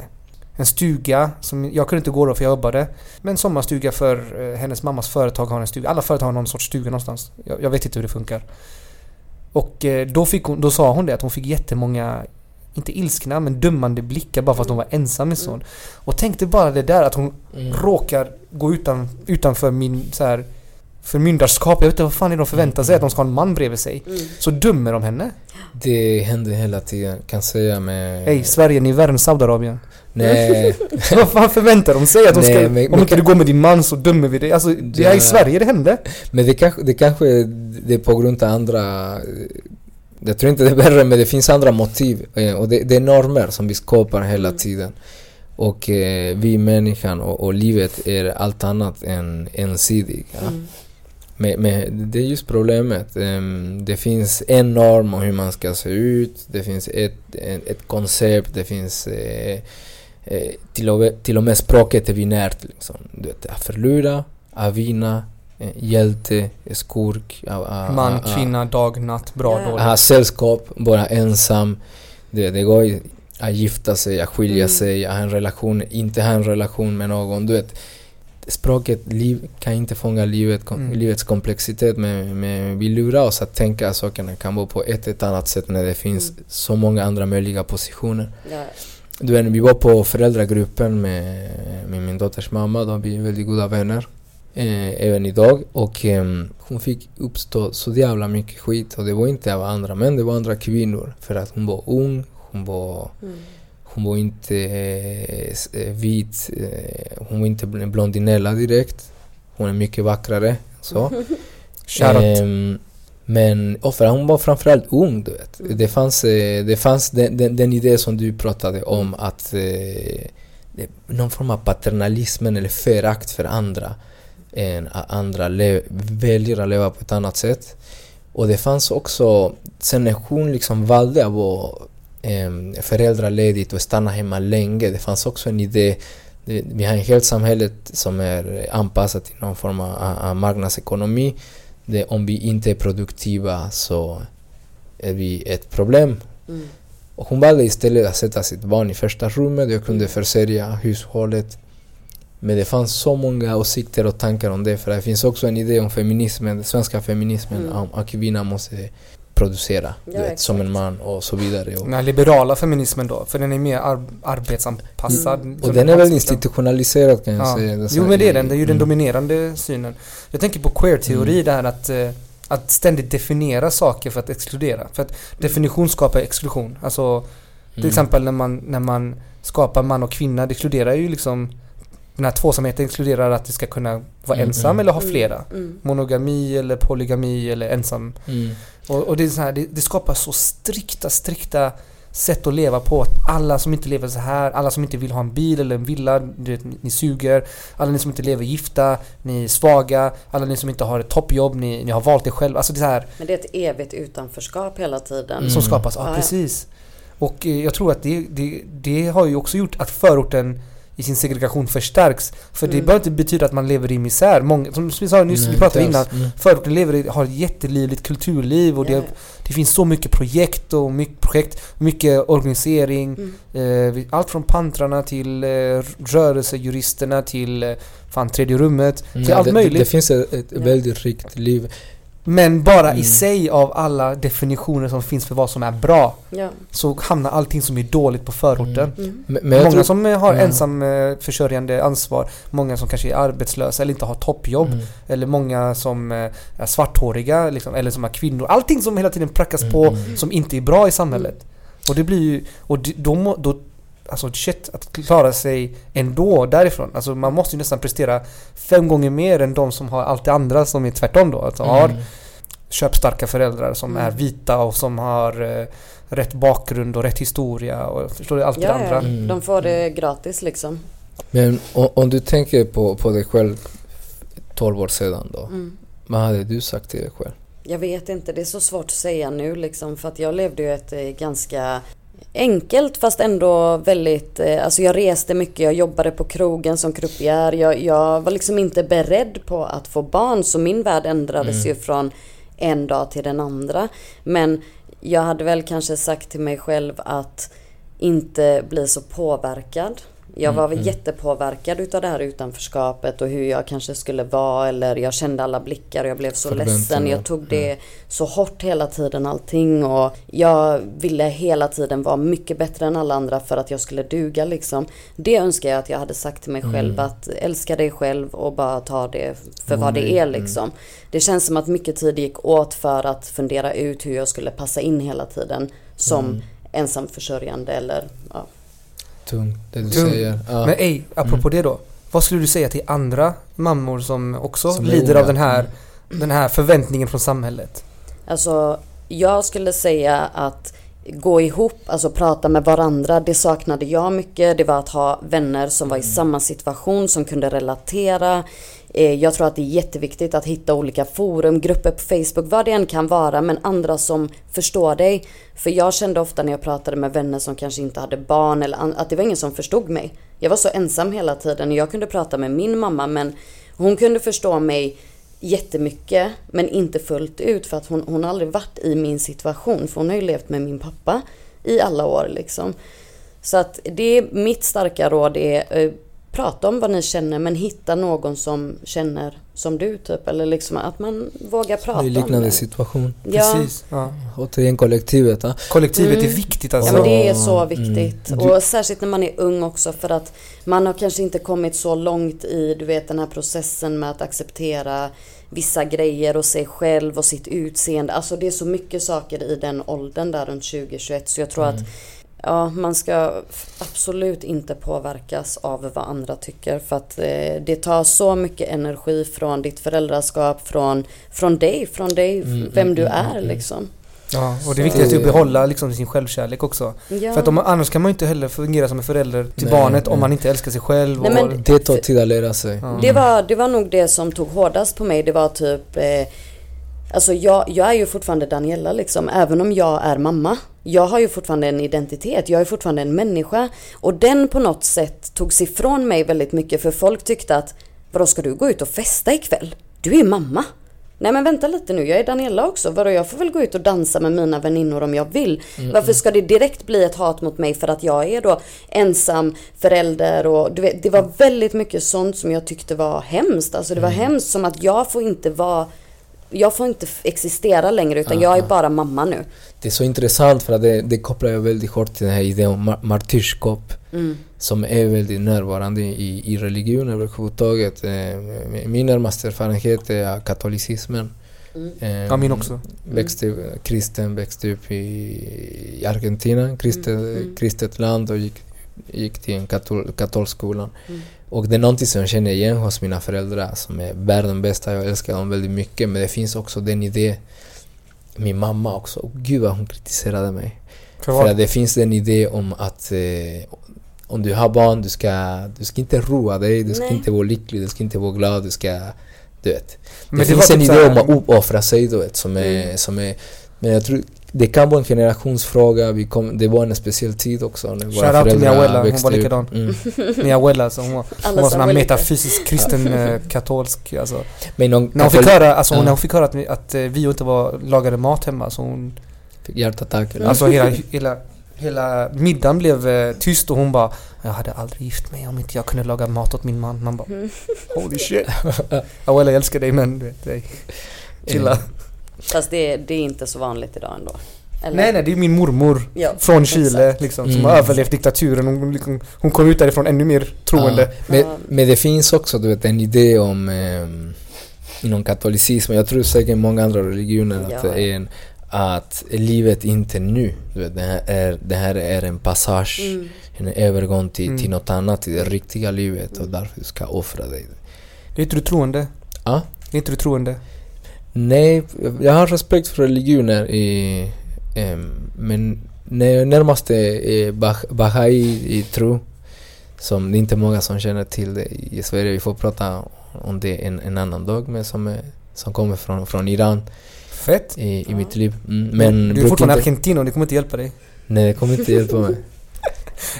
en stuga som jag kunde inte gå då för jag jobbade. Men en sommarstuga för eh, hennes mammas företag har en stuga. Alla företag har någon sorts stuga någonstans. Jag, jag vet inte hur det funkar. Och eh, då, fick hon, då sa hon det att hon fick jättemånga inte ilskna men dömande blickar bara för att hon var ensam med son. Och tänkte bara det där att hon Mm. råkar gå utan, utanför min så här förmyndarskap. Jag vet inte vad fan är de förväntar sig att de ska ha en man bredvid sig. Mm. Så dömer de henne. Det händer hela tiden, kan säga med... Hej Sverige, ni är värre än Saudiarabien. Nej, vad fan förväntar de sig? Att de Nej, ska, men- om inte kan- du går med din man så dömer vi dig. Alltså det är i. Sverige det hände. men det kanske, det kanske det är på grund av andra... Jag tror inte det är värre, men det finns andra motiv. eh, Och det, det är normer som vi skapar hela Mm. tiden. Och eh, vi människan och, och livet är allt annat än ensidig. Ja? Mm. Men, men det är just problemet. Ehm, det finns en norm om hur man ska se ut. Det finns ett, ett koncept. Det finns eh, eh, till, och med, till och med språket är binärt. Liksom. Du vet, att förlora, att vinna, eh, hjälte, skurk, Man, kvinna, dag, natt, bra, dåligt. ha sällskap, vara ensam. Det, det går att gifta sig, att skilja Mm. sig, att ha en relation, inte ha en relation med någon. Du vet, språket liv, kan inte fånga livet, kom- Mm. livets komplexitet men, men vi lurar oss att tänka att sakerna kan vara på ett, ett annat sätt när det finns Mm. så många andra möjliga positioner. Ja. Du vet, vi var på föräldragruppen med, med min dotters mamma, då vi är väldigt goda vänner. Eh, även idag. Och ehm, hon fick uppstå så jävla mycket skit. Och det var inte av andra män, det var andra kvinnor. För att hon var ung, hon var, Mm. Hon var inte eh, eh, vit, eh, hon var inte bl- blondinella direkt. Hon är mycket vackrare. Så. Ehm, men och för hon var framförallt ung, du vet. Mm. Det fanns, eh, det fanns den, den, den idé som du pratade om att eh, någon form av paternalismen eller förakt för andra. A- andra väljer att leva på ett annat sätt. Och det fanns också, sen när hon liksom valde att vara eh, föräldraledigt och stanna hemma länge, det fanns också en idé vi har ett helt samhälle som är anpassat till någon form av, av marknadsekonomi. Det, om vi inte är produktiva så är vi ett problem. Mm. Och hon valde istället att sätta sitt barn i första rummet. Jag kunde försörja hushållet. Men det fanns så många åsikter och tankar om det. För det finns också en idé om feminismen, den svenska feminismen, Mm. om att kvinnan måste producera du Ja, vet, som en man och så vidare. Och, Den här liberala feminismen då, för den är mer ar arbetsanpassad. Mm. och den är väl institutionaliserad kan jag Ja. säga. Den Jo men det är den, det är ju den Mm. dominerande synen. Jag tänker på queer-teori, Mm. det här att, eh, att ständigt definiera saker för att exkludera. För att definition skapar exklusion. Alltså till Mm. exempel när man, när man skapar man och kvinna, det exkluderar ju liksom den här tvåsamheten exkluderar att det ska kunna vara Mm, ensam mm. eller ha Mm. flera. Mm. Monogami eller polygami eller ensam. Mm. Och, och det, är så här, det, det skapar så strikta, strikta sätt att leva på. Att alla som inte lever så här, alla som inte vill ha en bil eller en villa, du vet, ni, ni suger. Alla ni som inte lever gifta, ni är svaga. Alla ni som inte har ett toppjobb, ni, ni har valt det själv. Alltså det är här Men det är ett evigt utanförskap hela tiden. Mm. som skapas. Ja, Ja, ja. precis. Och eh, jag tror att det, det, det har ju också gjort att förorten i sin segregation förstärks. För det Mm. behöver inte betyda att man lever i misär. Många, som vi sa nyss, Nej, vi pratade innan. Mm. förorten lever i, har ett jättelivligt kulturliv och Ja, det, det finns så mycket projekt och mycket projekt, mycket organisering. Mm. Eh, allt från pantrarna till eh, rörelsejuristerna till eh, fan tredje rummet. till Ja, allt det, möjligt. Det, det finns ett, ett väldigt rikt liv. Men bara i Mm. sig av alla definitioner som finns för vad som är bra Ja. så hamnar allting som är dåligt på förorten. Mm. Jag många som eh, har Ja. ensam eh, försörjande ansvar, många som kanske är arbetslösa eller inte har toppjobb, Mm. eller många som eh, är svarthåriga liksom, eller som är kvinnor. Allting som hela tiden prackas Mm, på mm. som inte är bra i samhället. Och det blir ju, och då, må- då Alltså shit, att klara sig ändå därifrån. Alltså man måste ju nästan prestera fem gånger mer än de som har allt det andra som är tvärtom då. Alltså har Mm. köpstarka föräldrar som Mm. är vita och som har eh, rätt bakgrund och rätt historia och förstår du, allt det Ja, andra. ja. Mm. De får det gratis liksom. Men om, om du tänker på, på dig själv 12 år sedan då. Mm. Vad hade du sagt till dig själv? Jag vet inte, det är så svårt att säga nu liksom för att jag levde ju ett eh, ganska enkelt fast ändå väldigt, eh, alltså jag reste mycket, jag jobbade på krogen som croupier, jag, jag var liksom inte beredd på att få barn så min värld ändrades Mm. ju från en dag till den andra. Men jag hade väl kanske sagt till mig själv att inte bli så påverkad. Jag var Mm, mm. jättepåverkad utav det här utanförskapet och hur jag kanske skulle vara eller jag kände alla blickar och jag blev så ledsen. Förväntningar. Jag tog det så hårt hela tiden allting och jag ville hela tiden vara mycket bättre än alla andra för att jag skulle duga liksom. Det önskar jag att jag hade sagt till mig själv Mm. att älska dig själv och bara ta det för Var vad det är Mm. liksom. Det känns som att mycket tid gick åt för att fundera ut hur jag skulle passa in hela tiden som Mm. ensamförsörjande eller ja. Tungt, det du Tungt. säger. Ja. Men ej, apropå Mm. det då. Vad skulle du säga till andra mammor som också Som lider av den här, Mm. den här förväntningen från samhället? Alltså, jag skulle säga att gå ihop, alltså prata med varandra, det saknade jag mycket. Det var att ha vänner som var i samma situation, som kunde relatera. Eh, jag tror att det är jätteviktigt att hitta olika forum, grupper på Facebook, vad det än kan vara, men andra som förstår dig. För jag kände ofta när jag pratade med vänner som kanske inte hade barn, eller att det var ingen som förstod mig. Jag var så ensam hela tiden. Jag kunde prata med min mamma, men hon kunde förstå mig jättemycket men inte fullt ut för att hon, hon har aldrig varit i min situation för hon har ju levt med min pappa i alla år liksom. Så att det är mitt starka råd är eh, prata om vad ni känner men hitta någon som känner som du typ. Eller liksom att man vågar prata I om liknande det. situation. Ja. Precis. Ja. Återigen kollektivet. Ja. Kollektivet Mm. är viktigt Ja alltså. men det är så Mm. viktigt. Du- Och särskilt när man är ung också för att man har kanske inte kommit så långt i du vet den här processen med att acceptera vissa grejer och sig själv och sitt utseende. Alltså det är så mycket saker i den åldern där runt 2021 så jag tror att Ja, man ska absolut inte påverkas av vad andra tycker för att eh, det tar så mycket energi från ditt föräldraskap, från, från dig, från dig, Mm, vem mm, du mm, är mm. liksom. Ja, och det är viktigt att behålla liksom sin självkärlek också. Ja. För att om, annars kan man ju inte heller fungera som en förälder till Nej, barnet om nej. man inte älskar sig själv. Nej, och, men- Det tar tid att lära sig. Ja. Det var, det var nog det som tog hårdast på mig. Det var typ eh, Alltså jag, jag är ju fortfarande Daniela liksom, även om jag är mamma. Jag har ju fortfarande en identitet, jag är fortfarande en människa. Och den på något sätt togs ifrån mig väldigt mycket för folk tyckte att Vadå ska du gå ut och festa ikväll? Du är mamma. Nej men vänta lite nu, jag är Daniela också. Vadå jag får väl gå ut och dansa med mina väninnor om jag vill. Varför ska det direkt bli ett hat mot mig för att jag är då ensam förälder och du vet, det var väldigt mycket sånt som jag tyckte var hemskt. Alltså det var hemskt som att jag får inte vara jag får inte existera längre utan jag är bara mamma nu. Det är så intressant för att det, det kopplar jag väldigt hårt till den här idén om mar- martyrskap. Mm. Som är väldigt närvarande i, i religion överhuvudtaget. Eh, Min närmaste erfarenhet är katolicismen. Eh, Ja, min också. Växte, kristen, växte upp i, i Argentina, kristet, Mm. kristet land och gick, gick till en katol, katolskolan. Och det är någonting som jag känner igen hos mina föräldrar som är världens bästa. Jag älskar dem väldigt mycket. Men det finns också den idé min mamma också. Och gud vad hon kritiserade mig. För För att det finns en idé om att eh, om du har barn, du ska, du ska inte roa dig, du ska Nej. inte vara lycklig, du ska inte vara glad, du ska... Du vet. Men det, det finns en typ idé om att uppoffra sig, du vet, som är, Mm. som är... Men jag tror det kan vara en generationsfråga. Vi kom, det var en speciell tid också när våra Shoutout till min abuela, hon var likadan. Mm. Min abuela, så hon var, hon var sån här metafysisk kristen eh, katolsk. Alltså. Men någon När hon fick höra, alltså, Ja. när hon fick höra att, vi, att eh, vi inte var, lagade mat hemma så hon fick hjärtattack. eller- Alltså hela, hela, hela middagen blev eh, tyst och hon bara Jag hade aldrig gift mig om inte jag kunde laga mat åt min man. Man bara Mm. Holy shit. Well, jag älskar dig men du vet, dig. Chilla. Fast det, det är inte så vanligt idag ändå. Eller? Nej nej, det är min mormor Ja, från Chile liksom, som Mm. har överlevt diktaturen. Hon, liksom, hon kom ut därifrån ännu mer troende. Ja, men, Ja. men det finns också du vet, en idé om ehm, inom katolicismen, jag tror säkert många andra religioner att det är en, att livet inte är nu. Du vet, det, här är, det här är en passage, Mm. en övergång till, Mm. till något annat, till det riktiga livet och därför du ska offra dig. Är inte du troende? Ja. Är inte du troende? Nej, jag har respekt för religioner i, ehm, men när närmast är bah, Bahai i tro, som det är inte många som känner till det i Sverige. Vi får prata om det en, en annan dag, men som, är, som kommer från, från Iran Fett. i, i Ja. mitt liv. Mm, men du är fortfarande inte, argentino, det kommer inte hjälpa dig. Nej, det kommer inte hjälpa mig.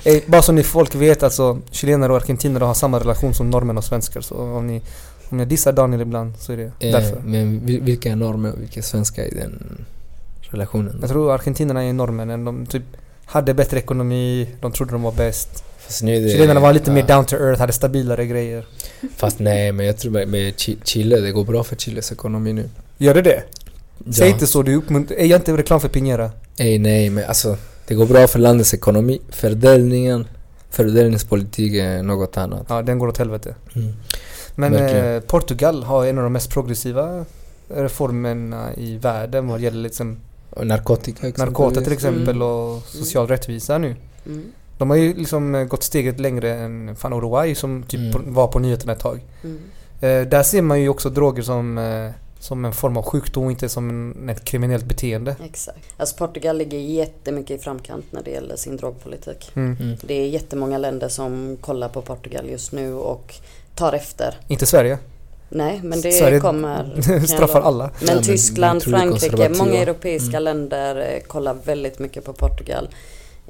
Eh, bara så ni folk vet alltså, chilenare och argentinare har samma relation som norrmän och svenskar. Så om ni, om jag dissar Daniel ibland så är det Eh, därför. men vil- vilka är normer och vilka svenskar i den relationen? Jag tror argentinarna är norrmännen. De typ hade bättre ekonomi, de trodde de var bäst. Fast nu är det- Chilenarna var lite mer ja. down to earth, hade stabilare grejer. Fast nej, men jag tror med, med Chi- Chile, det går bra för Chiles ekonomi nu. Gör det det? Säg Ja. inte så, du uppmuntrar... Är jag inte reklam för Piñera? Nej, nej, men alltså det går bra för landets ekonomi. Fördelningen, fördelningspolitik är något annat. Ja, den går åt helvete. Mm. Men eh, Portugal har en av de mest progressiva reformerna i världen vad gäller liksom Och narkotika narkotika till exempel Mm. och social rättvisa nu. Mm. De har ju liksom eh, gått steget längre än fan Uruguay som typ Mm. var på nyheterna ett tag. Mm. Eh, där ser man ju också droger som, eh, som en form av sjukdom, inte som en, ett kriminellt beteende. Exakt. Alltså Portugal ligger jättemycket i framkant när det gäller sin drogpolitik. Mm. Mm. Det är jättemånga länder som kollar på Portugal just nu och tar efter. Inte Sverige. Nej, men det Sverige kommer... straffar alla. Men Ja, Tyskland, Frankrike, många europeiska Mm. länder eh, kollar väldigt mycket på Portugal.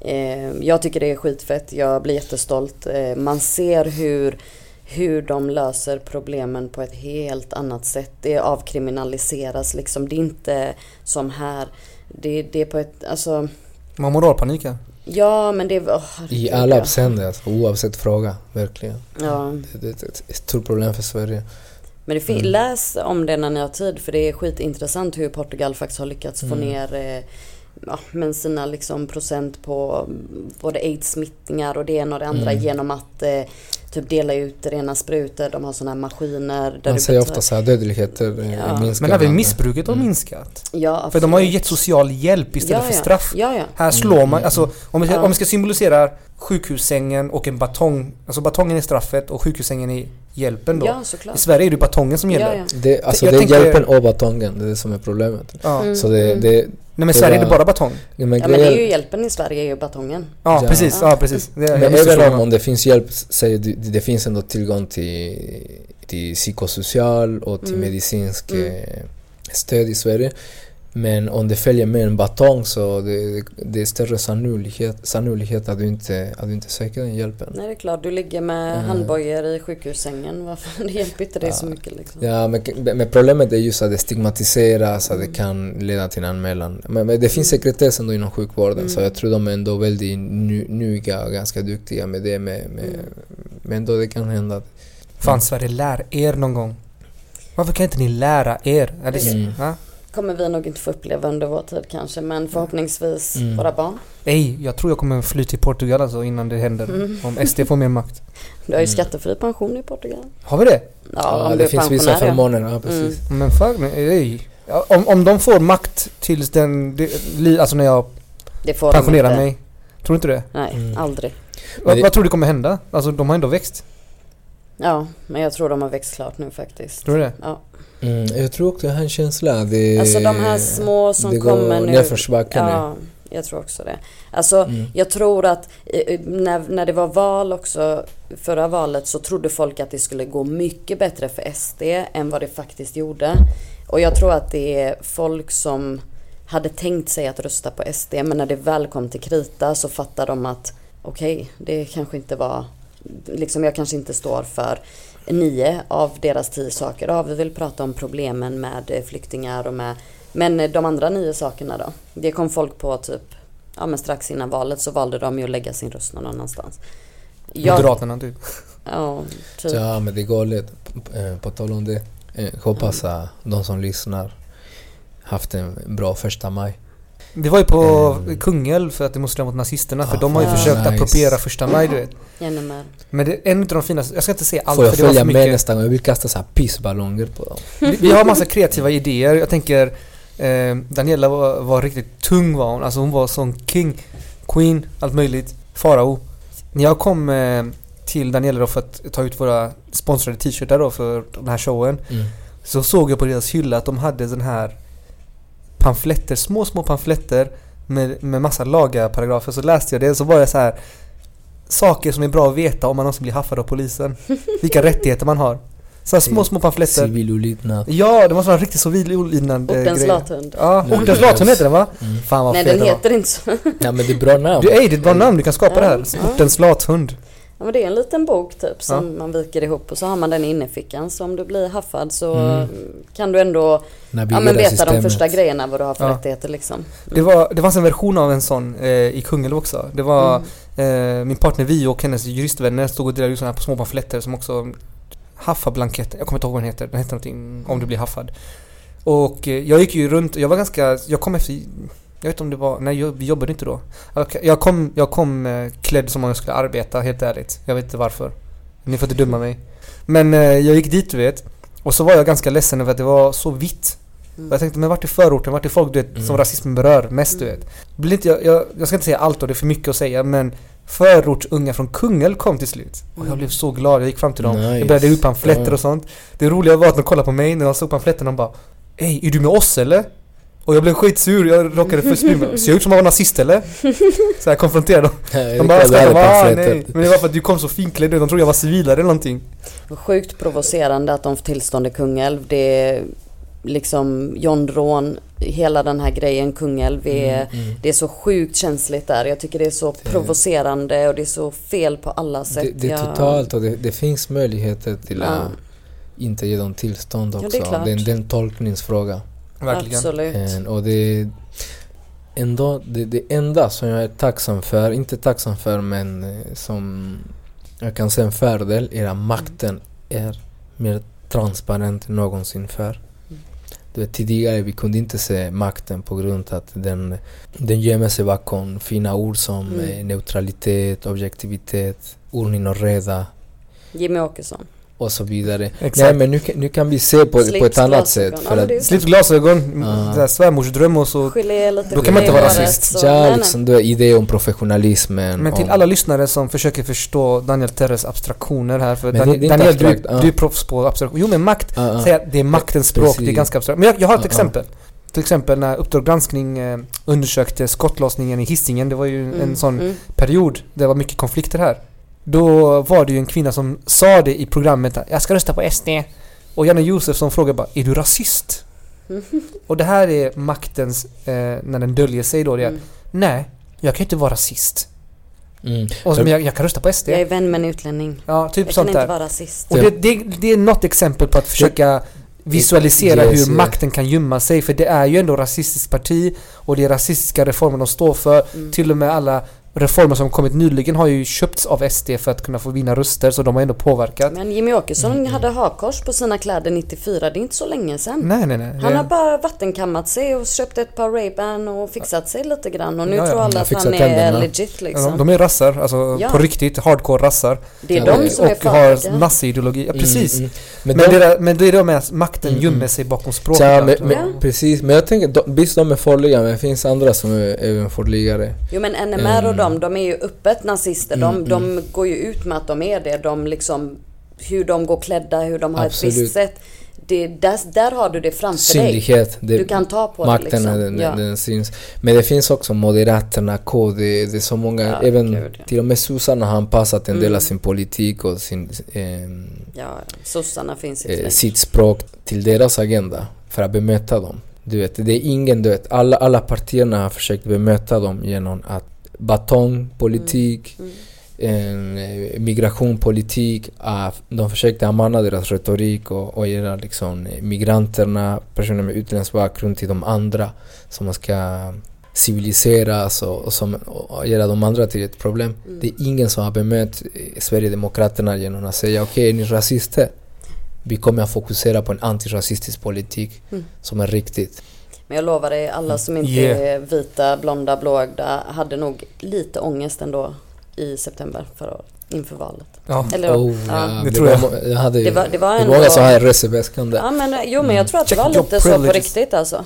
Eh, jag tycker det är skitfett, jag blir jättestolt. Eh, man ser hur, hur de löser problemen på ett helt annat sätt. Det avkriminaliseras liksom. Det är inte som här. Det, det är på ett, alltså Man har moralpanik här. Ja men det var... åh, I alla avseenden, alltså, oavsett fråga. Verkligen. Ja. Det, det, det är ett stort problem för Sverige. Men det Mm. läs om det när ni har tid för det är skitintressant hur Portugal faktiskt har lyckats få Mm. ner eh, ja, men sina liksom procent på mm, både aids-smittningar och det ena och det andra Mm. genom att eh, typ dela ut rena sprutor. De har sådana här maskiner. Där Man du säger ofta så här dödligheten eh, Ja. minskar. Men även missbruket har Mm. minskat. Ja, För de har ju absolut. gett social hjälp istället ja, för ja. straff. Ja, ja. Här slår man, Mm. alltså om vi, om vi ska symbolisera sjukhussängen och en batong. Alltså batongen är straffet och sjukhussängen är hjälpen då. Ja, I. Sverige är det batongen som Ja, gäller. ja. Det, alltså Jag det är tänker- hjälpen och batongen, det är det som är problemet. Ja. Mm. Så det, Mm. det, Nej men Det Sverige är det bara batong. ja, men Ja men det är ju hjälpen i Sverige är ju batongen. Ja, Ja. precis, ja precis. Det, Men även om, om det finns hjälp, säger du, det, det finns ändå tillgång till, till psykosocial och till Mm. medicinsk Mm. eh, stöd i Sverige. Men om det följer med en batong så det, det är större sannolikhet, sannolikhet att, du inte, att du inte söker den hjälpen. Nej det är klart, du ligger med Mm. handbojor i sjukhussängen. Varför? Det hjälper inte dig så Ja. mycket liksom. Ja, men, men problemet är just att det stigmatiseras, att det kan leda till en anmälan. Men, men det finns sekretess ändå inom sjukvården så Mm. jag tror de är ändå väldigt nu, nuga och ganska duktiga med det. Med, med, Mm. Men ändå det kan hända. att- Fan Sverige, lär er någon gång. Varför kan inte ni lära er? Är det, Mm. Ja? kommer vi nog inte få uppleva under vår tid kanske men förhoppningsvis Mm. våra barn. Ej, jag tror jag kommer fly till Portugal alltså innan det händer. Mm. Om SD får mer makt. Du har ju Mm. skattefri pension i Portugal. Har vi det? Ja, om du det är finns vissa ja. förmåner, ja precis. Men fuck, men ej. Ja, Om, om de får makt tills den, det, alltså när jag Det får de pensionerar mig. Tror du inte det? Nej, Mm. aldrig. Vad, det- vad tror du kommer hända? Alltså de har ändå växt. Ja, men jag tror de har växt klart nu faktiskt. Tror du det? Ja. Mm, jag tror också jag har en känsla. Det, Alltså de här små som det kommer går nu. nedförsbacke nu. Ja, jag tror också det. Alltså, Mm. jag tror att eh, när, när det var val också, förra valet, så trodde folk att det skulle gå mycket bättre för SD än vad det faktiskt gjorde. Och jag tror att det är folk som hade tänkt sig att rösta på SD, men när det väl kom till krita så fattar de att okej, det kanske inte var, liksom jag kanske inte står för nio av deras tio saker. Ja, vi vill prata om problemen med eh, flyktingar och med, men eh, de andra nio sakerna då? Det kom folk på typ, ja men strax innan valet så valde de ju att lägga sin röst någon annanstans. Jag, Moderaterna typ. ja, typ. Ja, men det är galet. Eh, På tal om det. Hoppas att de som lyssnar haft en bra första maj. Vi var ju på Mm. Kungälv för att demonstrera mot nazisterna för Ah, de har ju fan, försökt nice. appropriera första maj du vet. Med. Men det är en av de finaste, jag ska inte säga allt Får jag för det var följa för med mycket. nästa gång? Jag vill kasta så här pissballonger på dem. Vi, vi har massa kreativa idéer. Jag tänker eh, Daniela var, var riktigt tung var hon. Alltså hon var sån king, queen, allt möjligt. Farao. När jag kom eh, till Daniela då för att ta ut våra sponsrade t-shirtar då för den här showen. Mm. Så såg jag på deras hylla att de hade den här pamfletter, små små pamfletter med, med massa lagaparagrafer. Så läste jag det så var det så här saker som är bra att veta om man någonsin blir haffad av polisen. Vilka rättigheter man har. Så här små små pamfletter. Civil olydnad. Ja, det var sån riktigt civil olydnad Ortens lathund. Ja. Ortens lathund heter den va? Mm. Fan vad Nej fet den heter inte så. Ja men det är bra namn. Du, ey, det är ett bra namn, du kan skapa det här. Ortens lathund. Ja, men det är en liten bok typ som man viker ihop och så har man den i innerfickan. Så om du blir haffad så Mm. kan du ändå ja, men veta de första grejerna vad du har för Ja. rättigheter liksom. Det, var, det fanns en version av en sån eh, i Kungälv också. Det var Mm. eh, min partner Vi och hennes juristvänner stod och delade ut såna här små pamfletter som också Haffa-blanketter, jag kommer inte ihåg vad den heter. Den heter någonting om du blir haffad. Och eh, jag gick ju runt, jag var ganska, jag kom efter jag vet inte om det var, nej jag, vi jobbade inte då. Jag kom, jag kom eh, klädd som om jag skulle arbeta, helt ärligt. Jag vet inte varför. Ni får inte döma mig. Men eh, jag gick dit du vet. Och så var jag ganska ledsen över att det var så vitt. Mm. Jag tänkte, men vart är förorten? Vart är folk du vet, som Mm. rasismen berör mest du vet? Blir inte, jag, jag, jag ska inte säga allt och det är för mycket att säga men förortsunga från Kungälv kom till slut. Och jag Mm. blev så glad, jag gick fram till dem. Nice. Jag började ut pamfletter och sånt. Det roliga var att de kollade på mig när jag såg pamfletten och de bara Ey, är du med oss eller? Och jag blev skitsur, jag råkade förspringa. Ser jag ut som jag var nazist eller? Så jag konfronterade dem. De bara skrattade, nej. Men det var för att du kom så finklädd ut, de trodde jag var civilare eller någonting. Sjukt provocerande att de får tillstånd i Kungälv. Det är liksom John Rån, hela den här grejen Kungälv är, Mm, mm. det är så sjukt känsligt där. Jag tycker det är så Det- provocerande och det är så fel på alla sätt. Det, det är totalt och det, det finns möjligheter till Ja. att inte ge dem tillstånd också. klart. det, är en- det är en tolkningsfråga. Verkligen. Absolut. Eh, och det ändå, det, det enda som jag är tacksam för, inte tacksam för men eh, som jag kan se en fördel är att makten är mer transparent än någonsin för. Mm. Du vet, tidigare vi kunde inte se makten på grund av att den, den gömmer sig bakom fina ord som Mm. eh, neutralitet, objektivitet, ordning och reda Jimmy Åkesson. Och så vidare. Exakt. Nej men nu, kan- nu kan vi se på, på ett Slips, annat sätt. Ja, För att är Slips glasögon, Ja. så här svärmorsdröm och så. Då kan man inte vara rasist. Ja, liksom du har idé om professionalismen. Men till om, alla lyssnare som försöker förstå Daniel Terres abstraktioner här. För Men det- Daniel, det är Daniel du, abstrakt, ja. du är proffs på abstraktion. Jo men makt, Ja, ja. säg att det är maktens språk, Precis. det är ganska abstrakt. Men jag, jag har ett Ja, ja. exempel. Till exempel när Uppdrag granskning eh, undersökte skottlossningen i Hisingen. Det var ju Mm, en sån mm. period. Det var mycket konflikter här. Då var det ju en kvinna som sa det i programmet att jag ska rösta på SD. Och Janne Josefsson frågade bara, är du rasist? Och det här är maktens, eh, när den döljer sig då, det är Mm. nej, jag kan inte vara rasist. Mm. Och men jag, jag kan rösta på SD. Jag är vän med en utlänning. Ja, typ Jag kan sånt inte där. vara rasist. Och det, det, det är något exempel på att försöka visualisera Yes, hur makten kan gömma sig. För det är ju ändå rasistiskt parti och det är rasistiska reformer de står för. Mm. Till och med alla reformer som kommit nyligen har ju köpts av SD för att kunna få vinna röster. Så de har ändå påverkat. Men Jimmy Åkesson Mm, hade hakkors på sina kläder 94, det är inte så länge sedan. Nej, nej, nej. Han har bara vattenkammat sig och köpt ett par Ray-Ban och fixat sig lite grann och nu Ja, ja. tror alla Jag att fixar han är tänderna. legit Ja, liksom. de, de är rassar, alltså Ja. på riktigt, hardcore rassar. det är Ja, de som är och har farliga. naziideologi. Ja, precis. Mm, mm. Men, Men, de, det där, men det är det med att makten Mm, gömmer mm. sig bakom språket. ja, men, men, Ja. Precis, men jag tänker, de, visst de är farliga men det finns andra som är även farligare. Jo men NMR och Mm. De, de är ju öppet nazister. De, Mm, de går ju ut med att de är det. De liksom, hur de går klädda, hur de har ett Absolut. visst sätt. Det, där, där har du det framför dig. Synlighet. Det, Du kan ta på det makten liksom. den, ja. den syns. Men det finns också Moderaterna, KD, det är så många, Ja, även gud, ja. till och med sossarna har anpassat en del Mm. av sin politik och sin, ehm, ja, sossarna finns eh, sitt språk till deras agenda för att bemöta dem. Du vet, det är ingen, du vet, alla, alla partierna har försökt bemöta dem genom att batongpolitik, Mm. en eh, migrationpolitik, de försökte använda deras retorik och, och göra liksom eh, migranterna, personer med utländsk bakgrund till de andra som ska civiliseras och, och, som, och göra de andra till ett problem. Mm. Det är ingen som har bemött eh, Sverigedemokraterna genom att säga okej, är ni rasister? Vi kommer att fokusera på en antirasistisk politik Mm. som är riktigt. Men jag lovar dig, alla som inte Yeah. är vita, blonda, blåögda hade nog lite ångest ändå i september förra året. Inför valet. Ja. Eller Oh, ja. det tror jag. jag hade, Det var- det var det var många som hade resväskan där. Ja men jo men jag tror att det var lite så på riktigt alltså.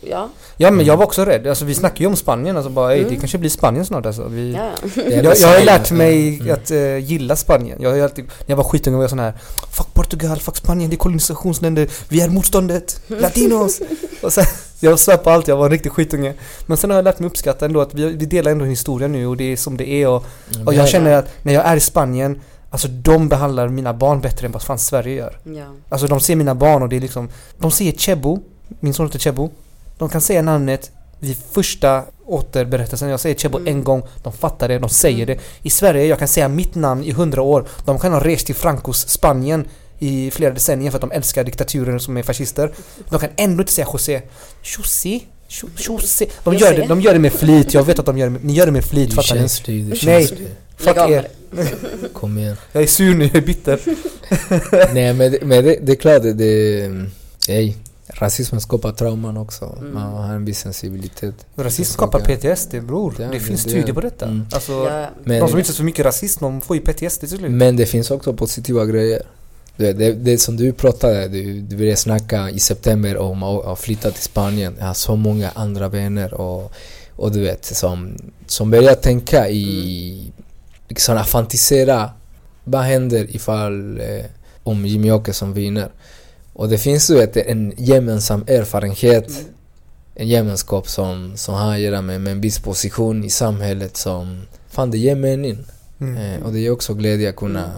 Ja, Ja men jag var också rädd. Alltså vi snackade ju om Spanien. Alltså bara, ey, det Mm. kanske blir Spanien snart alltså. Vi, ja, jag, jag har lärt mig Mm. att eh, gilla Spanien. Jag har ju alltid, när jag var skitunge var jag sån här Fuck Portugal, fuck Spanien, det är kolonisationsländer, vi är motståndet, latinos! och sen, jag svär på allt, jag var en riktig skitunge. Men sen har jag lärt mig uppskatta ändå att vi, vi delar ändå en historia nu och det är som det är och, och jag känner att när jag är i Spanien Alltså de behandlar mina barn bättre än vad fan Sverige gör. ja. Alltså de ser mina barn och det är liksom De ser Chebo, min son heter Chebo De kan säga namnet vid första återberättelsen. Jag säger Chebo Mm. en gång, de fattar det, de säger Mm. det. I Sverige, jag kan säga mitt namn i hundra år. De kan ha rest till Francos Spanien i flera decennier för att de älskar diktaturer som är fascister. De kan ändå inte säga José. José? Jo- José? De gör, det, de gör det med flit, jag vet att de gör det med, ni gör det med flit, fattar ni? känns det, du Nej. känns det. Fuck er. Kom igen. Jag är sur nu, jag är bitter. Nej men, det- men det, det är klart, det, det, ej, rasismen skapar trauman också. Mm. Man har en viss sensibilitet. Rasism skapar. PTSD bror. Ja, det finns det- studier på detta. mm. Alltså, Ja, Men, de som utsätts för mycket rasism, de får ju PTSD till slut. men det finns också positiva grejer. Det, det, det som du pratade, du, du ville snacka i september om att, flytta till Spanien. Jag har så många andra vänner och, och du vet, som, som börjar tänka i, liksom att fantisera. Vad händer ifall eh, om Jimmy Åkesson vinner? Och det finns du vet, en gemensam erfarenhet, Mm. en gemenskap som, som har att göra med, med en viss position i samhället som, fan det ger mening. Mm. Eh, och det är också glädje att kunna, Mm.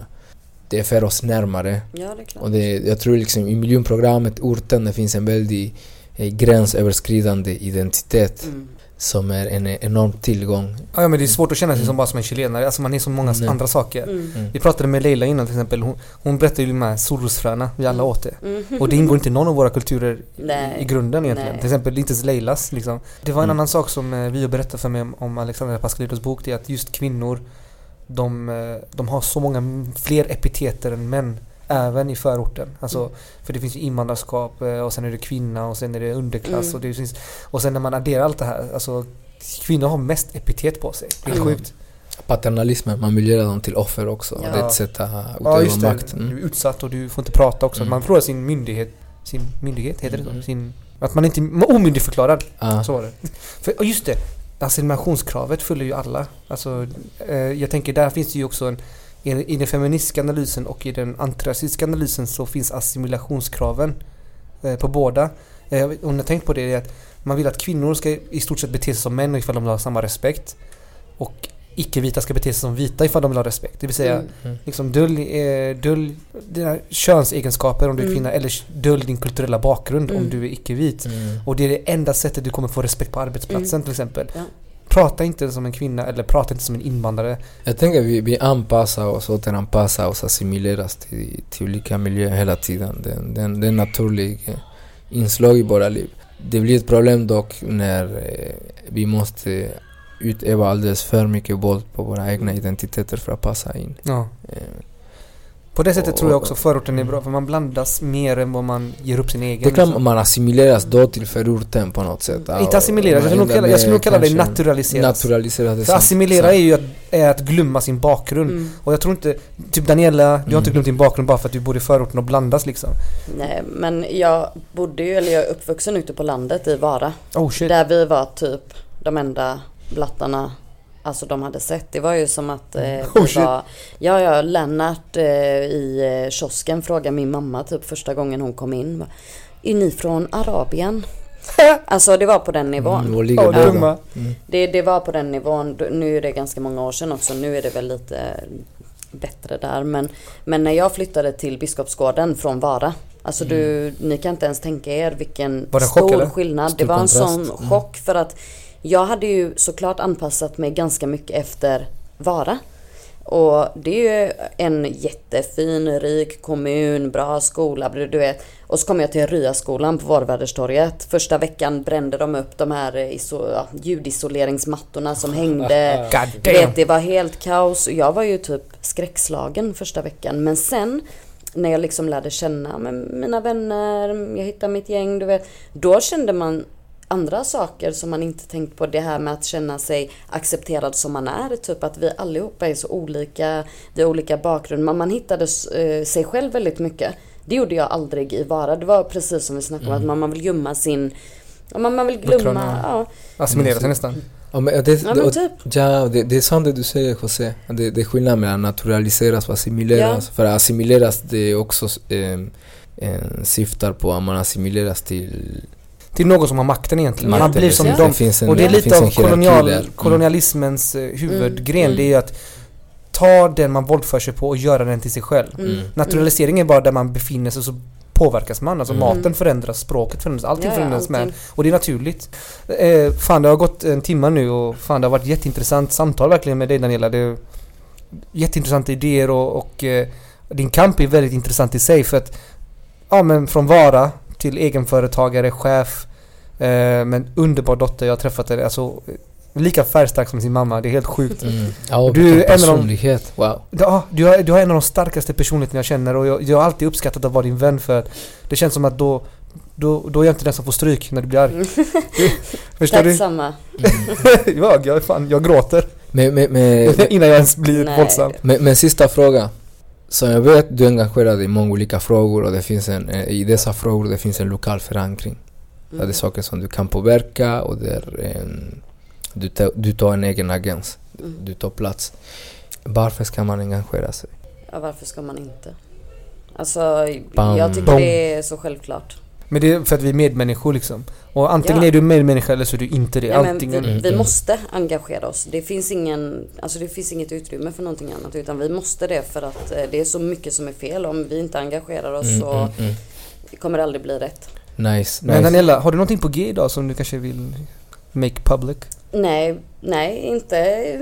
Det för oss närmare. ja, det är klart. Och det, jag tror liksom i miljonprogrammet, orten, det finns en väldigt eh, gränsöverskridande identitet Mm. som är en enorm tillgång. Ja men det är svårt att känna sig som bara som en chilenare. Alltså man är så många Mm. andra saker. Mm. Mm. Vi pratade med Leila innan till exempel. Hon, hon berättade ju här solrosfröna. Vi alla åt det. Mm. Och det ingår inte i någon av våra kulturer i, Nej. i grunden egentligen. Nej. Till exempel inte ens Leilas liksom. Det var en Mm. annan sak som eh, Vio berättade för mig om, om Alexandra Pascalidos bok. Det är att just kvinnor de, eh, de har så många fler epiteter än män. Även i förorten. Alltså, Mm. För det finns ju invandrarskap eh, och sen är det kvinna och sen är det underklass. Mm. Och, det finns, och sen när man adderar allt det här. Alltså, kvinnor har mest epitet på sig. Det är Mm. sjukt. Paternalismen, man vill göra dem till offer också. Ja. Det är ett sätt att Ja utöva just det. makt. Mm. Du är utsatt och du får inte prata också. Mm. Man förlorar sin myndighet. Sin myndighet, heter det Mm. så? Sin, att man inte omyndigförklarad. Ah. Så var det. För, just det. Assimilationskravet följer ju alla. Alltså, eh, jag tänker där finns det ju också en i, den feministiska analysen och i den antirasistiska analysen så finns assimilationskraven eh, på båda. Eh, och när jag tänkt på det är att man vill att kvinnor ska i stort sett bete sig som män ifall de vill ha samma respekt. Och icke-vita ska bete sig som vita ifall de vill ha respekt. Det vill säga Mm. Mm. liksom dölj, eh, dölj dina könsegenskaper om du är Mm. kvinna eller dölj din kulturella bakgrund om Mm. du är icke-vit. Mm. Och det är det enda sättet du kommer få respekt på arbetsplatsen Mm. till exempel. Ja. Prata inte som en kvinna eller prata inte som en invandrare. Jag tänker vi, vi anpassar oss, återanpassar oss, assimileras till, till olika miljöer hela tiden. Det, det, det är en naturlig eh, inslag i våra liv. Det blir ett problem dock när eh, vi måste utöva alldeles för mycket våld på våra egna identiteter för att passa in. Ja. Eh, På det sättet Och- tror jag också förorten är bra för man blandas mer än vad man ger upp sin egen. Det kan liksom. man assimileras då till förorten på något sätt. Inte assimileras, jag skulle nog kalla, jag skulle kalla det naturaliseras. Naturaliseras. För assimilera är ju att, är att glömma sin bakgrund. Mm. Och jag tror inte, typ Daniela, du har inte Mm. glömt din bakgrund bara för att du bor i förorten och blandas liksom. Nej, men jag bodde ju, eller jag är uppvuxen ute på landet i Vara. Oh shit. Där vi var typ de enda blattarna Alltså de hade sett. Det var ju som att eh, Oh, shit. var... Ja, ja, Lennart eh, i eh, kiosken frågade min mamma typ första gången hon kom in. Är ni från Arabien? Alltså det var på den nivån. Mm, båda. dumma. Mm. Det, det var på den nivån. Nu är det ganska många år sedan också. Nu är det väl lite bättre där. Men, men när jag flyttade till Biskopsgården från Vara. Alltså du, ni kan inte ens tänka er vilken det chock, stor eller? skillnad. Stor det var en kontrast. sån Mm. chock för att jag hade ju såklart anpassat mig ganska mycket efter Vara. Och det är ju en jättefin, rik kommun, bra skola, du vet. Och så kom jag till Ryaskolan på Varväderstorget. Första veckan brände de upp de här iso- ja, ljudisoleringsmattorna som hängde. Du vet, det var helt kaos. Och Jag var ju typ skräckslagen första veckan. Men sen när jag liksom lärde känna mina vänner, jag hittade mitt gäng, du vet. Då kände man andra saker som man inte tänkt på. Det här med att känna sig accepterad som man är. Typ att vi allihopa är så olika, vi har olika bakgrund. Men man hittade eh, sig själv väldigt mycket. Det gjorde jag aldrig i Vara. Det var precis som vi snackade om, att man, man vill gömma sin... Ja, man, man vill glömma... Ja, Assimilera sig nästan. Ja, men det, ja men typ. Ja, det, det är sant det du säger José. Det, det är skillnad mellan naturaliseras och assimileras. För assimileras det är också eh, eh, syftar på att man assimileras till Till någon som har makten egentligen. Man blir som precis. dem. Det Och det är det lite av kolonial. Mm. kolonialismens eh, huvudgren. Mm. Det är ju att ta den man våldför sig på och göra den till sig själv. Mm. Mm. Naturalisering är bara där man befinner sig så påverkas man. Alltså Mm. maten förändras, språket förändras, allting Ja, ja, förändras med. allting. Och det är naturligt. Eh, fan det har gått en timme nu och fan det har varit jätteintressant samtal verkligen med dig Daniela. Det är jätteintressanta idéer och, och eh, din kamp är väldigt intressant i sig för att ja men från vara till egenföretagare, chef men underbar dotter jag har träffat henne. Alltså eh, lika färgstark som sin mamma. Det är helt sjukt. Mm. Ja, Du är en av de- personlighet. Wow. Ja, du, har, du har en av de starkaste personligheterna jag känner och jag, jag har alltid uppskattat att vara din vän för att det känns som att då då, då är jag inte den som får stryk när du blir arg. Förstår Tack du? samma. jag, jag, fan, jag gråter Men, men, men, innan jag ens blir Nej. våldsam. men, men sista fråga. Så jag vet du är engagerad i många olika frågor och det finns en, eh, i dessa frågor det finns en lokal förankring. Där det är Mm. saker som du kan påverka och där eh, du, tar, du tar en egen agens. Mm. Du tar plats. Varför ska man engagera sig? Ja, varför ska man inte? Alltså, Bam. jag tycker Bom. det är så självklart. Men det är för att vi är medmänniskor liksom. Och antingen Ja. är du medmänniska eller så är du inte det. Men vi. Mm, vi mm. måste engagera oss. Det finns, ingen, alltså det finns inget utrymme för någonting annat. Utan vi måste det för att eh, det är så mycket som är fel. Om vi inte engagerar oss Mm, så mm, mm. kommer det aldrig bli rätt. Nice, Men nice. Daniela, har du någonting på G idag som du kanske vill make public? Nej, nej, inte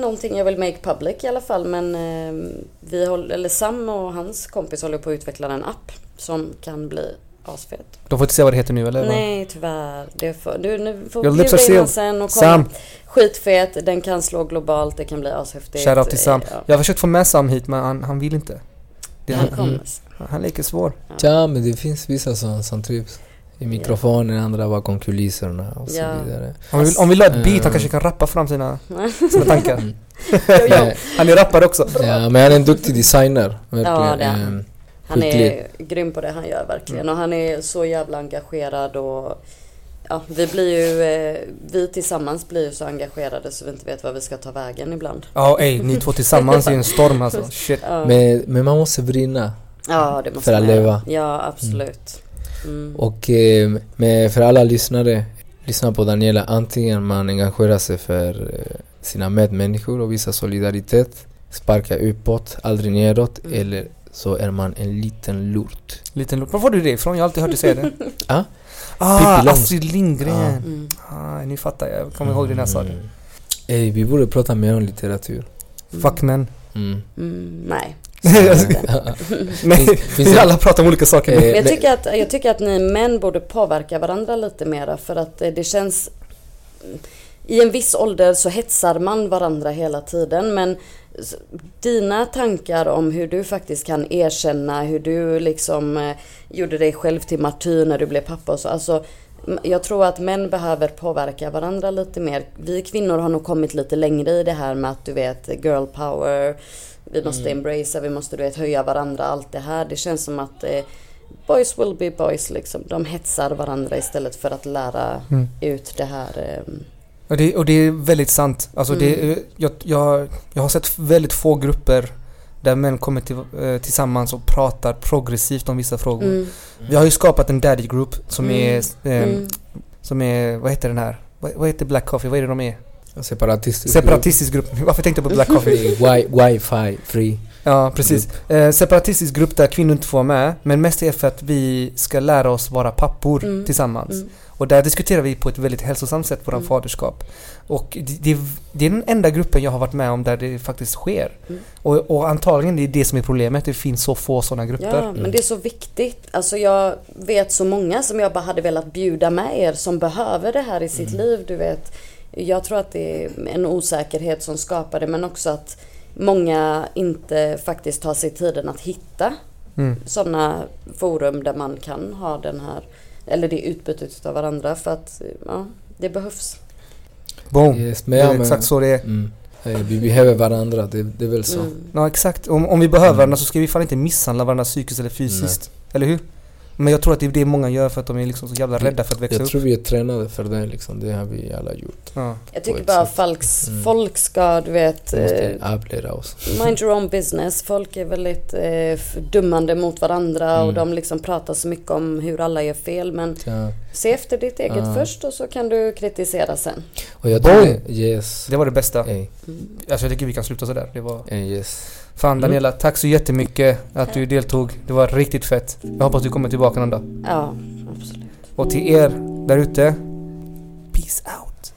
någonting jag vill make public i alla fall. Men eh, vi håller, eller Sam och hans kompis håller på att utveckla en app som kan bli asfet. De får inte säga vad det heter nu eller? Nej, tyvärr. Det får, du nu får Your lips in sen och kolla. Sam, Skitfet, den kan slå globalt, det kan bli ashäftigt. shoutout till Sam. Ja. Jag har försökt få med Sam hit men han, han vill inte. Det, Han han. Mm. han leker svår. Ja, men det finns vissa som, som trivs. I mikrofonen, andra bakom kulisserna och så Ja. vidare. Om vi, om vi la ett beat, han Mm. kanske kan rappa fram sina, sina tankar. Mm. ja. Han är rappare också. Ja, men han är en duktig designer. Verkligen. Ja, det är han. Ehm, Han är grym på det han gör verkligen. Mm. Och han är så jävla engagerad och ja, vi blir ju, eh, vi tillsammans blir ju så engagerade så vi inte vet vad vi ska ta vägen ibland. Ja, ey, ni två tillsammans är en storm alltså. Shit. Ja, men, men man måste brinna. ja det måste för att leva. Ja, absolut. Mm. Och eh, med, för alla lyssnare, lyssna på Daniela. Antingen man engagerar sig för eh, sina medmänniskor och visar solidaritet, sparkar uppåt, aldrig nedåt, Mm. eller så är man en liten lort. Liten lort. Var får du det ifrån? Jag har alltid hört dig säga det. Ja. Ah. Astrid Lindgren. Ja. Mm. Ah, nu fattar jag. Jag kommer ihåg det när jag sa det. Mm. Ey, vi borde prata mer om litteratur. Fuck men. Mm. Mm, nej. Nej, finns alla pratar om olika saker. Eh, Men jag det- tycker, att, jag tycker att ni män borde påverka varandra lite mera för att eh, det känns i en viss ålder så hetsar man varandra hela tiden men dina tankar om hur du faktiskt kan erkänna hur du liksom eh, gjorde dig själv till martyr när du blev pappa och så. Alltså, jag tror att män behöver påverka varandra lite mer. Vi kvinnor har nog kommit lite längre i det här med att du vet girl power. Vi måste Mm. embracea, vi måste du vet höja varandra, allt det här. Det känns som att eh, boys will be boys liksom. De hetsar varandra istället för att lära Mm. ut det här. Eh, Och det, och det är väldigt sant. Alltså det, Mm. jag, jag, jag har sett väldigt få grupper där män kommer till, eh, tillsammans och pratar progressivt om vissa frågor. mm, Vi har ju skapat en daddy group som Mm. är, eh, mm. som är, vad heter den här? Vad, vad heter Black Coffee? Vad är det de är? Separatistisk Separatistisk grupp. Varför tänkte jag på Black Coffee? grupp. Wi- Wifi free. Ja, precis. Eh, separatistisk grupp där kvinnor inte får vara med. Men mest är för att vi ska lära oss vara pappor Mm. tillsammans. Mm. Och där diskuterar vi på ett väldigt hälsosamt sätt våra Mm. faderskap. Och det, det, är den enda gruppen jag har varit med om där det faktiskt sker. Mm. Och, och antagligen det är det som är problemet. Det finns så få sådana grupper. Ja, men det är så viktigt. Alltså jag vet så många som jag bara hade velat bjuda med er som behöver det här i sitt liv. Du vet, jag tror att det är en osäkerhet som skapar det men också att många inte faktiskt tar sig tiden att hitta Mm. sådana forum där man kan ha den här, eller det utbytet av varandra för att ja, det behövs. Boom. Yes, Det men är ja, men, exakt så det är. Mm. Eh, Vi behöver varandra, det, det är väl så. Mm. Ja, exakt. Om, om vi behöver Mm. varandra så ska vi fan inte misshandla varandra psykiskt eller fysiskt. Eller hur? Men jag tror att det är det många gör för att de är liksom så jävla rädda för att växa Jag upp. tror vi är tränade för det liksom, det har vi alla gjort. Ja. Jag tycker bara folks, Mm. folk ska, du vet, eh, oss. Mind your own business. Folk är väldigt eh, dummande mot varandra och Mm. de liksom pratar så mycket om hur alla gör fel. Men Ja. se efter ditt eget Ja. först och så kan du kritisera sen. Och jag tror det, yes. Det var det bästa. Mm. Alltså jag tycker vi kan sluta sådär. Det var... yes. Fan Mm. Daniela, tack så jättemycket att du deltog. Det var riktigt fett. Jag hoppas du kommer tillbaka någon dag. Ja, absolut. Och till er där ute, peace out.